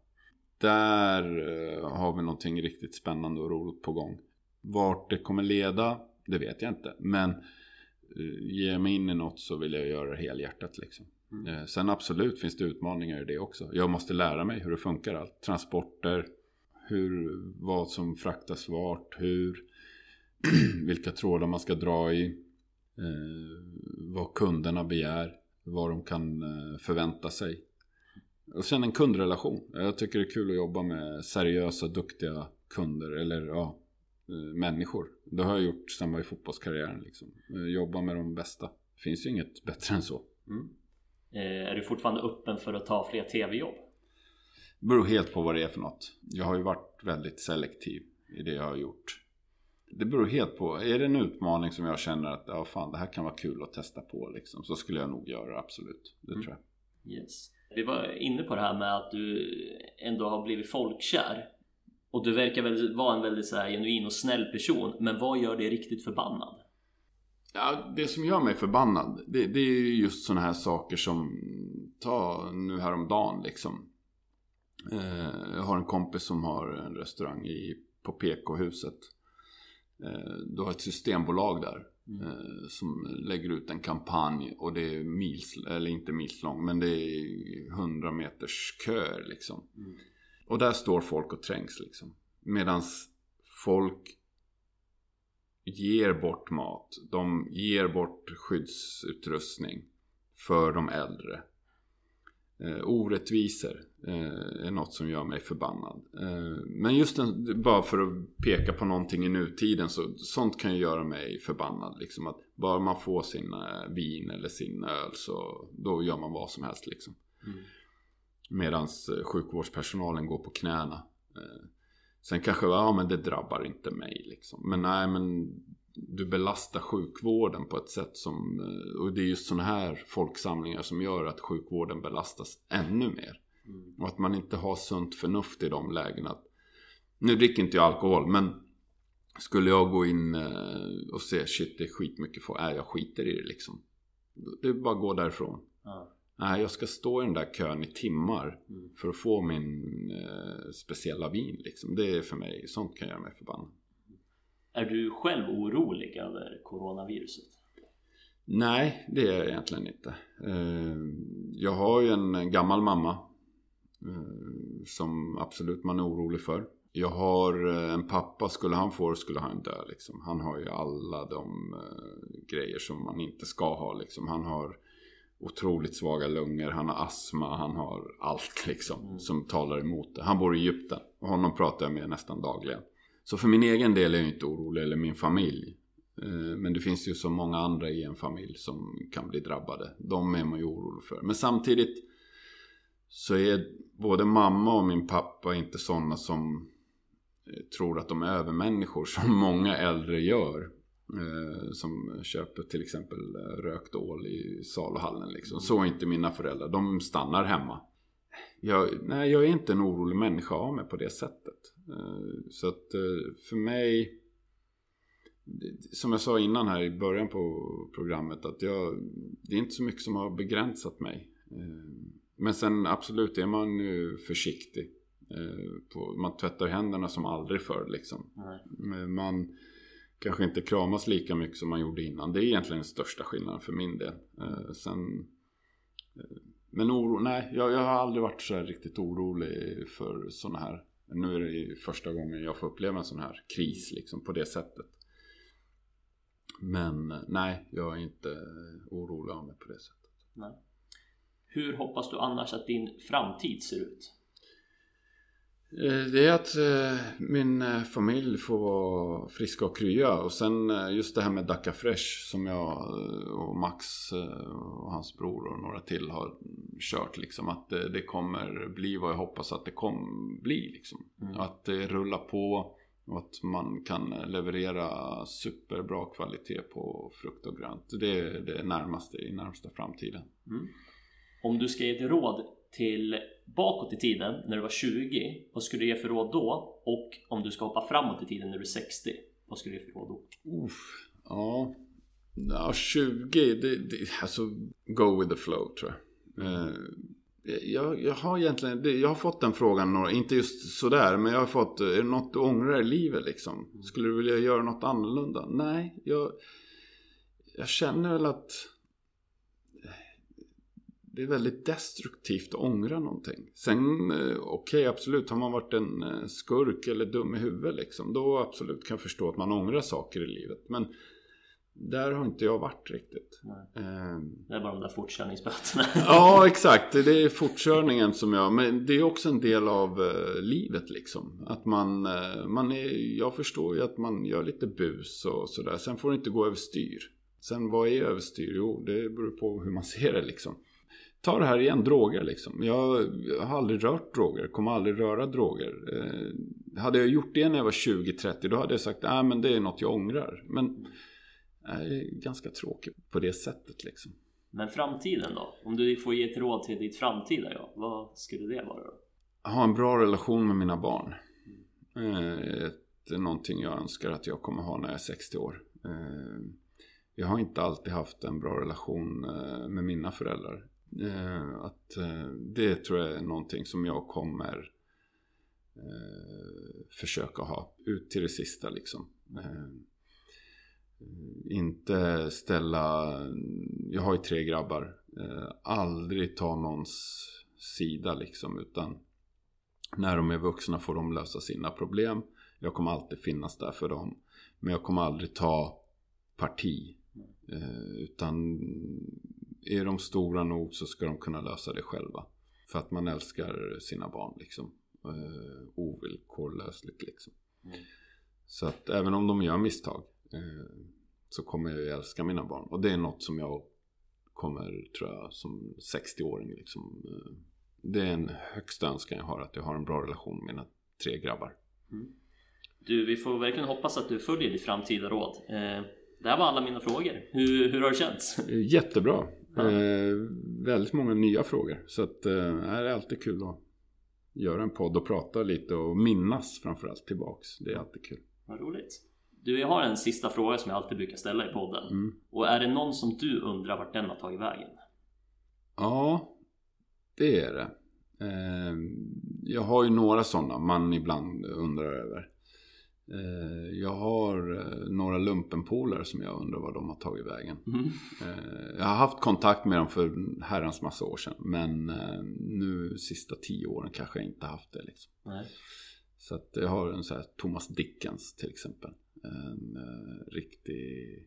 Där eh, har vi någonting riktigt spännande och roligt på gång. Vart det kommer leda, det vet jag inte. Men eh, ger jag mig in i något så vill jag göra det helhjärtat liksom. Mm. Eh, Sen absolut finns det utmaningar i det också. Jag måste lära mig hur det funkar allt. Transporter, hur, vad som fraktas vart, hur, [CLEARS THROAT] vilka trådar man ska dra i, eh, vad kunderna begär, vad de kan förvänta sig. Och sen en kundrelation. Jag tycker det är kul att jobba med seriösa, duktiga kunder eller ja, eh, människor. Det har jag gjort sen jag var i fotbollskarriären. Liksom. Eh, Jobba med de bästa. Det finns ju inget bättre än så. Mm. Eh, är du fortfarande öppen för att ta fler tv-jobb? Det beror helt på vad det är för något. Jag har ju varit väldigt selektiv i det jag har gjort. Det beror helt på. Är det en utmaning som jag känner att ja, fan, det här kan vara kul att testa på liksom, så skulle jag nog göra absolut. Det Mm. tror jag. Yes. Vi var inne på det här med att du ändå har blivit folkkär. Och du verkar väl vara en väldigt så här genuin och snäll person. Men vad gör dig riktigt förbannad? Ja, det som gör mig förbannad, det, det är ju just sådana här saker som, ta nu häromdagen liksom. Eh, jag har en kompis som har en restaurang i, på PK-huset. Eh, du har ett systembolag där. Eh, som lägger ut en kampanj och det är mils, eller inte milslång, men det är 100 meters köer liksom. Mm. Och där står folk och trängs liksom. Medans folk ger bort mat. De ger bort skyddsutrustning för de äldre. Eh, orättvisor eh, är något som gör mig förbannad. Eh, men just den, bara för att peka på någonting i nutiden så sånt kan ju göra mig förbannad. Liksom att bara man får sin eh, vin eller sin öl så då gör man vad som helst liksom. Mm. Medan sjukvårdspersonalen går på knäna. Eh, Sen kanske, ja men det drabbar inte mig liksom. Men nej men du belastar sjukvården på ett sätt som, eh, och det är just sådana här folksamlingar som gör att sjukvården belastas ännu mer. Mm. Och att man inte har sunt förnuft i de lägena. Nu dricker inte jag alkohol men skulle jag gå in eh, och se shit det är skitmycket folk, nej jag skiter i det liksom. Det är bara att gå därifrån. Ja. Nej, jag ska stå i den där kön i timmar Mm. för att få min eh, speciella vin liksom. Det är för mig, sånt kan göra mig förbannad. Är du själv orolig över coronaviruset? Nej, det är jag egentligen inte. Eh, jag har ju en gammal mamma eh, som absolut man är orolig för. Jag har eh, en pappa, skulle han få det skulle han dö liksom. Han har ju alla de grejer som man inte ska ha liksom. Han har otroligt svaga lungor, han har astma, han har allt liksom Mm. som talar emot det. Han bor i Egypten och honom pratar jag med nästan dagligen. Så för min egen del är jag inte orolig, eller min familj. Eh, men det finns ju så många andra i en familj som kan bli drabbade. De är man ju orolig för. Men samtidigt så är både mamma och min pappa inte sådana som eh, tror att de är övermänniskor [LAUGHS] som många äldre gör. Eh, som köper till exempel rökt ål i saluhallen liksom. Så är inte mina föräldrar. De stannar hemma. Jag, nej, jag är inte en orolig människa av mig på det sättet. Eh, Så att eh, för mig som jag sa innan här i början på programmet att jag, det är inte så mycket som har begränsat mig. Eh, Men sen absolut är man ju försiktig. Man tvättar händerna som aldrig förr liksom. Man kanske inte kramas lika mycket som man gjorde innan. Det är egentligen den största skillnaden för min del. Sen, men oro, nej, jag, jag har aldrig varit så här riktigt orolig för sådana här. Nu är det ju första gången jag får uppleva en sån här kris liksom på det sättet. Men eh, nej, jag är inte orolig av mig på det sättet. Nej. Hur hoppas du annars att din framtid ser ut? Eh, Det är att eh, min eh, familj får vara friska och krya och sen just det här med Dacca Fresh som jag och Max och hans bror och några till har kört liksom att det, det kommer bli vad jag hoppas att det kommer bli liksom. Mm. Att det rullar på och att man kan leverera superbra kvalitet på frukt och grönt. Det är det närmaste i närmsta framtiden. Mm. Om du ska ge ett råd till bakåt i tiden när du var 20, vad skulle du ge för råd då? Och om du ska hoppa framåt i tiden när du är 60, vad skulle du ge för råd då? Uff, ja. ja, 20, det, det, alltså go with the flow tror jag. Eh, jag, jag har egentligen, jag har fått den frågan, några, inte just sådär, men jag har fått, är det något du ångrar i livet liksom? Skulle du vilja göra något annorlunda? Nej, jag, jag känner väl att det är väldigt destruktivt att ångra någonting. Sen, eh, okej absolut, har man varit en eh, skurk eller dum i huvudet liksom, då absolut kan jag förstå att man ångrar saker i livet. Men där har inte jag varit riktigt. Eh, Det är bara de där fortkörningsböterna. [LAUGHS] Ja, exakt. Det är fortkörningen som jag... Men det är också en del av eh, livet liksom. Att man... Man är, jag förstår ju att man gör lite bus och sådär. Sen får det inte gå överstyr. Sen vad är överstyr? Jo, det beror på hur man ser det liksom. Ta det här igen, droger liksom. Jag, har aldrig rört droger, kommer aldrig röra droger. Eh, hade jag gjort det när jag var 20-30 då hade jag sagt att men det är något jag ångrar. Men jag är ganska tråkig på det sättet liksom. Men framtiden då? Om du får ge ett råd till ditt framtida jag, vad skulle det vara då? ha en bra relation med mina barn. Eh, är någonting jag önskar att jag kommer ha när jag är 60 år. Eh, Jag har inte alltid haft en bra relation eh, med mina föräldrar. Eh, Att eh, det tror jag är någonting som jag kommer eh, försöka ha ut till det sista liksom. Eh, Inte ställa, jag har ju tre grabbar, eh, aldrig ta någons sida liksom utan när de är vuxna får de lösa sina problem. Jag kommer alltid finnas där för dem. Men jag kommer aldrig ta parti. Eh, utan är de stora nog så ska de kunna lösa det själva. För att man älskar sina barn liksom. Eh, ovillkorlösligt liksom. Mm. Så att även om de gör misstag eh, så kommer jag ju älska mina barn. Och det är något som jag kommer, tror jag, som 60-åring liksom. Eh, det är en högsta önskan jag har, att jag har en bra relation med mina tre grabbar. Du, vi får verkligen hoppas att du följer ditt framtida råd. Eh, det här var alla mina frågor. Hur, hur har det känts? Eh, Jättebra. Ja. Eh, väldigt många nya frågor. Så att, eh, det är alltid kul att göra en podd och prata lite och minnas framförallt tillbaks. Det är alltid kul. Vad roligt. Du, jag har en sista fråga som jag alltid brukar ställa i podden. Mm. Och är det någon som du undrar vart den har tagit vägen? Ja, det är det. Eh, jag har ju några sådana man ibland undrar över. Eh, jag har eh, några lumpenpolare som jag undrar var de har tagit vägen. Mm. Eh, jag har haft kontakt med dem för herrans massa år sedan. Men nu sista tio åren kanske jag inte haft det liksom. Så att jag har en sån här Thomas Dickens till exempel. En eh, riktig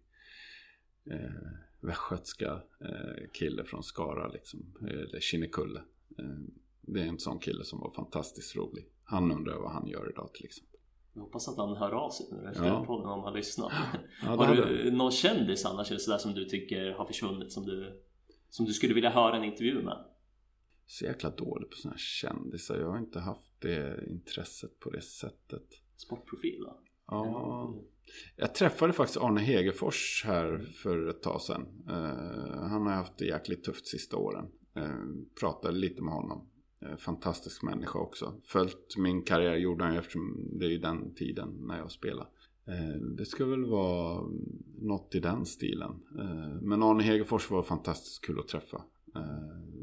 eh, västgötska eh, kille från Skara liksom. Eller Kinnekulle. Eh, det är en sån kille som var fantastiskt rolig. Han undrar vad han gör idag till exempel. Jag hoppas att han hör av sig nu efter Ja. podden om han [LAUGHS] har lyssnat. Ja, har du någon kändis annars eller sådär som du tycker har försvunnit som du, som du skulle vilja höra en intervju med? Så jäkla dålig på såna här kändisar. Jag har inte haft det intresset på det sättet. Sportprofil då? Ja. Jag träffade faktiskt Arne Hegerfors här för ett tag sedan. Eh, han har haft det jäkligt tufft sista åren. Eh, pratade lite med honom. Eh, fantastisk människa också. Följt min karriär gjorde han ju eftersom det är ju den tiden när jag spelade. Eh, det ska väl vara något i den stilen. Eh, men Arne Hegerfors var fantastiskt kul att träffa.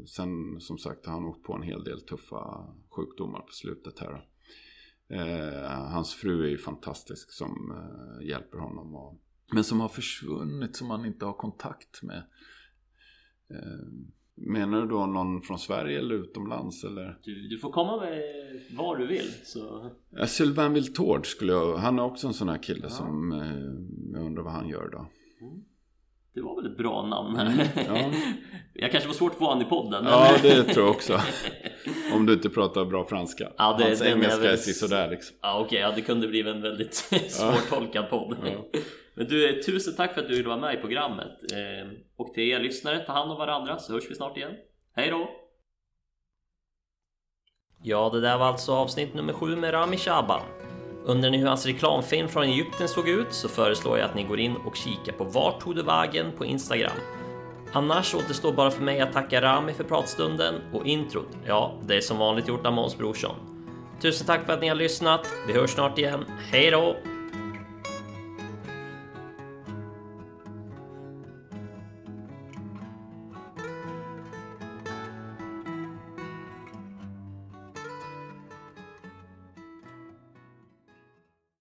Sen som sagt har han åkt på en hel del tuffa sjukdomar på slutet här. hans fru är ju fantastisk som hjälper honom. Men som har försvunnit som han inte har kontakt med. Menar du då någon från Sverige eller utomlands? Eller? Du, du får komma med vad du vill så... Ja, Sylvain Wiltord skulle jag... Han är också en sån här kille Ja. som... Eh, jag undrar vad han gör då. Det var väl ett bra namn här. Mm, ja. [LAUGHS] Jag kanske var svårt att få han i podden. men- Ja, det tror jag också. [LAUGHS] Om du inte pratar bra franska. Ja, det- Hans den är engelska väl- är sådär liksom. Ja okej, ja, det kunde bli en väldigt [LAUGHS] svårtolkad podd. Men du, eh, tusen tack för att du ville vara med i programmet. Ehm, och till er lyssnare, ta hand om varandra så hörs vi snart igen. Hej då! Ja, det där var alltså avsnitt nummer sju med Rami Shaban. Undrar ni hur hans reklamfilm från Egypten såg ut så föreslår jag att ni går in och kikar på Vart tog du vägen på Instagram. Annars återstår bara för mig att tacka Rami för pratstunden och introt, ja, det är som vanligt gjort av Måns Brorsson. Tusen tack för att ni har lyssnat. Vi hörs snart igen. Hej då!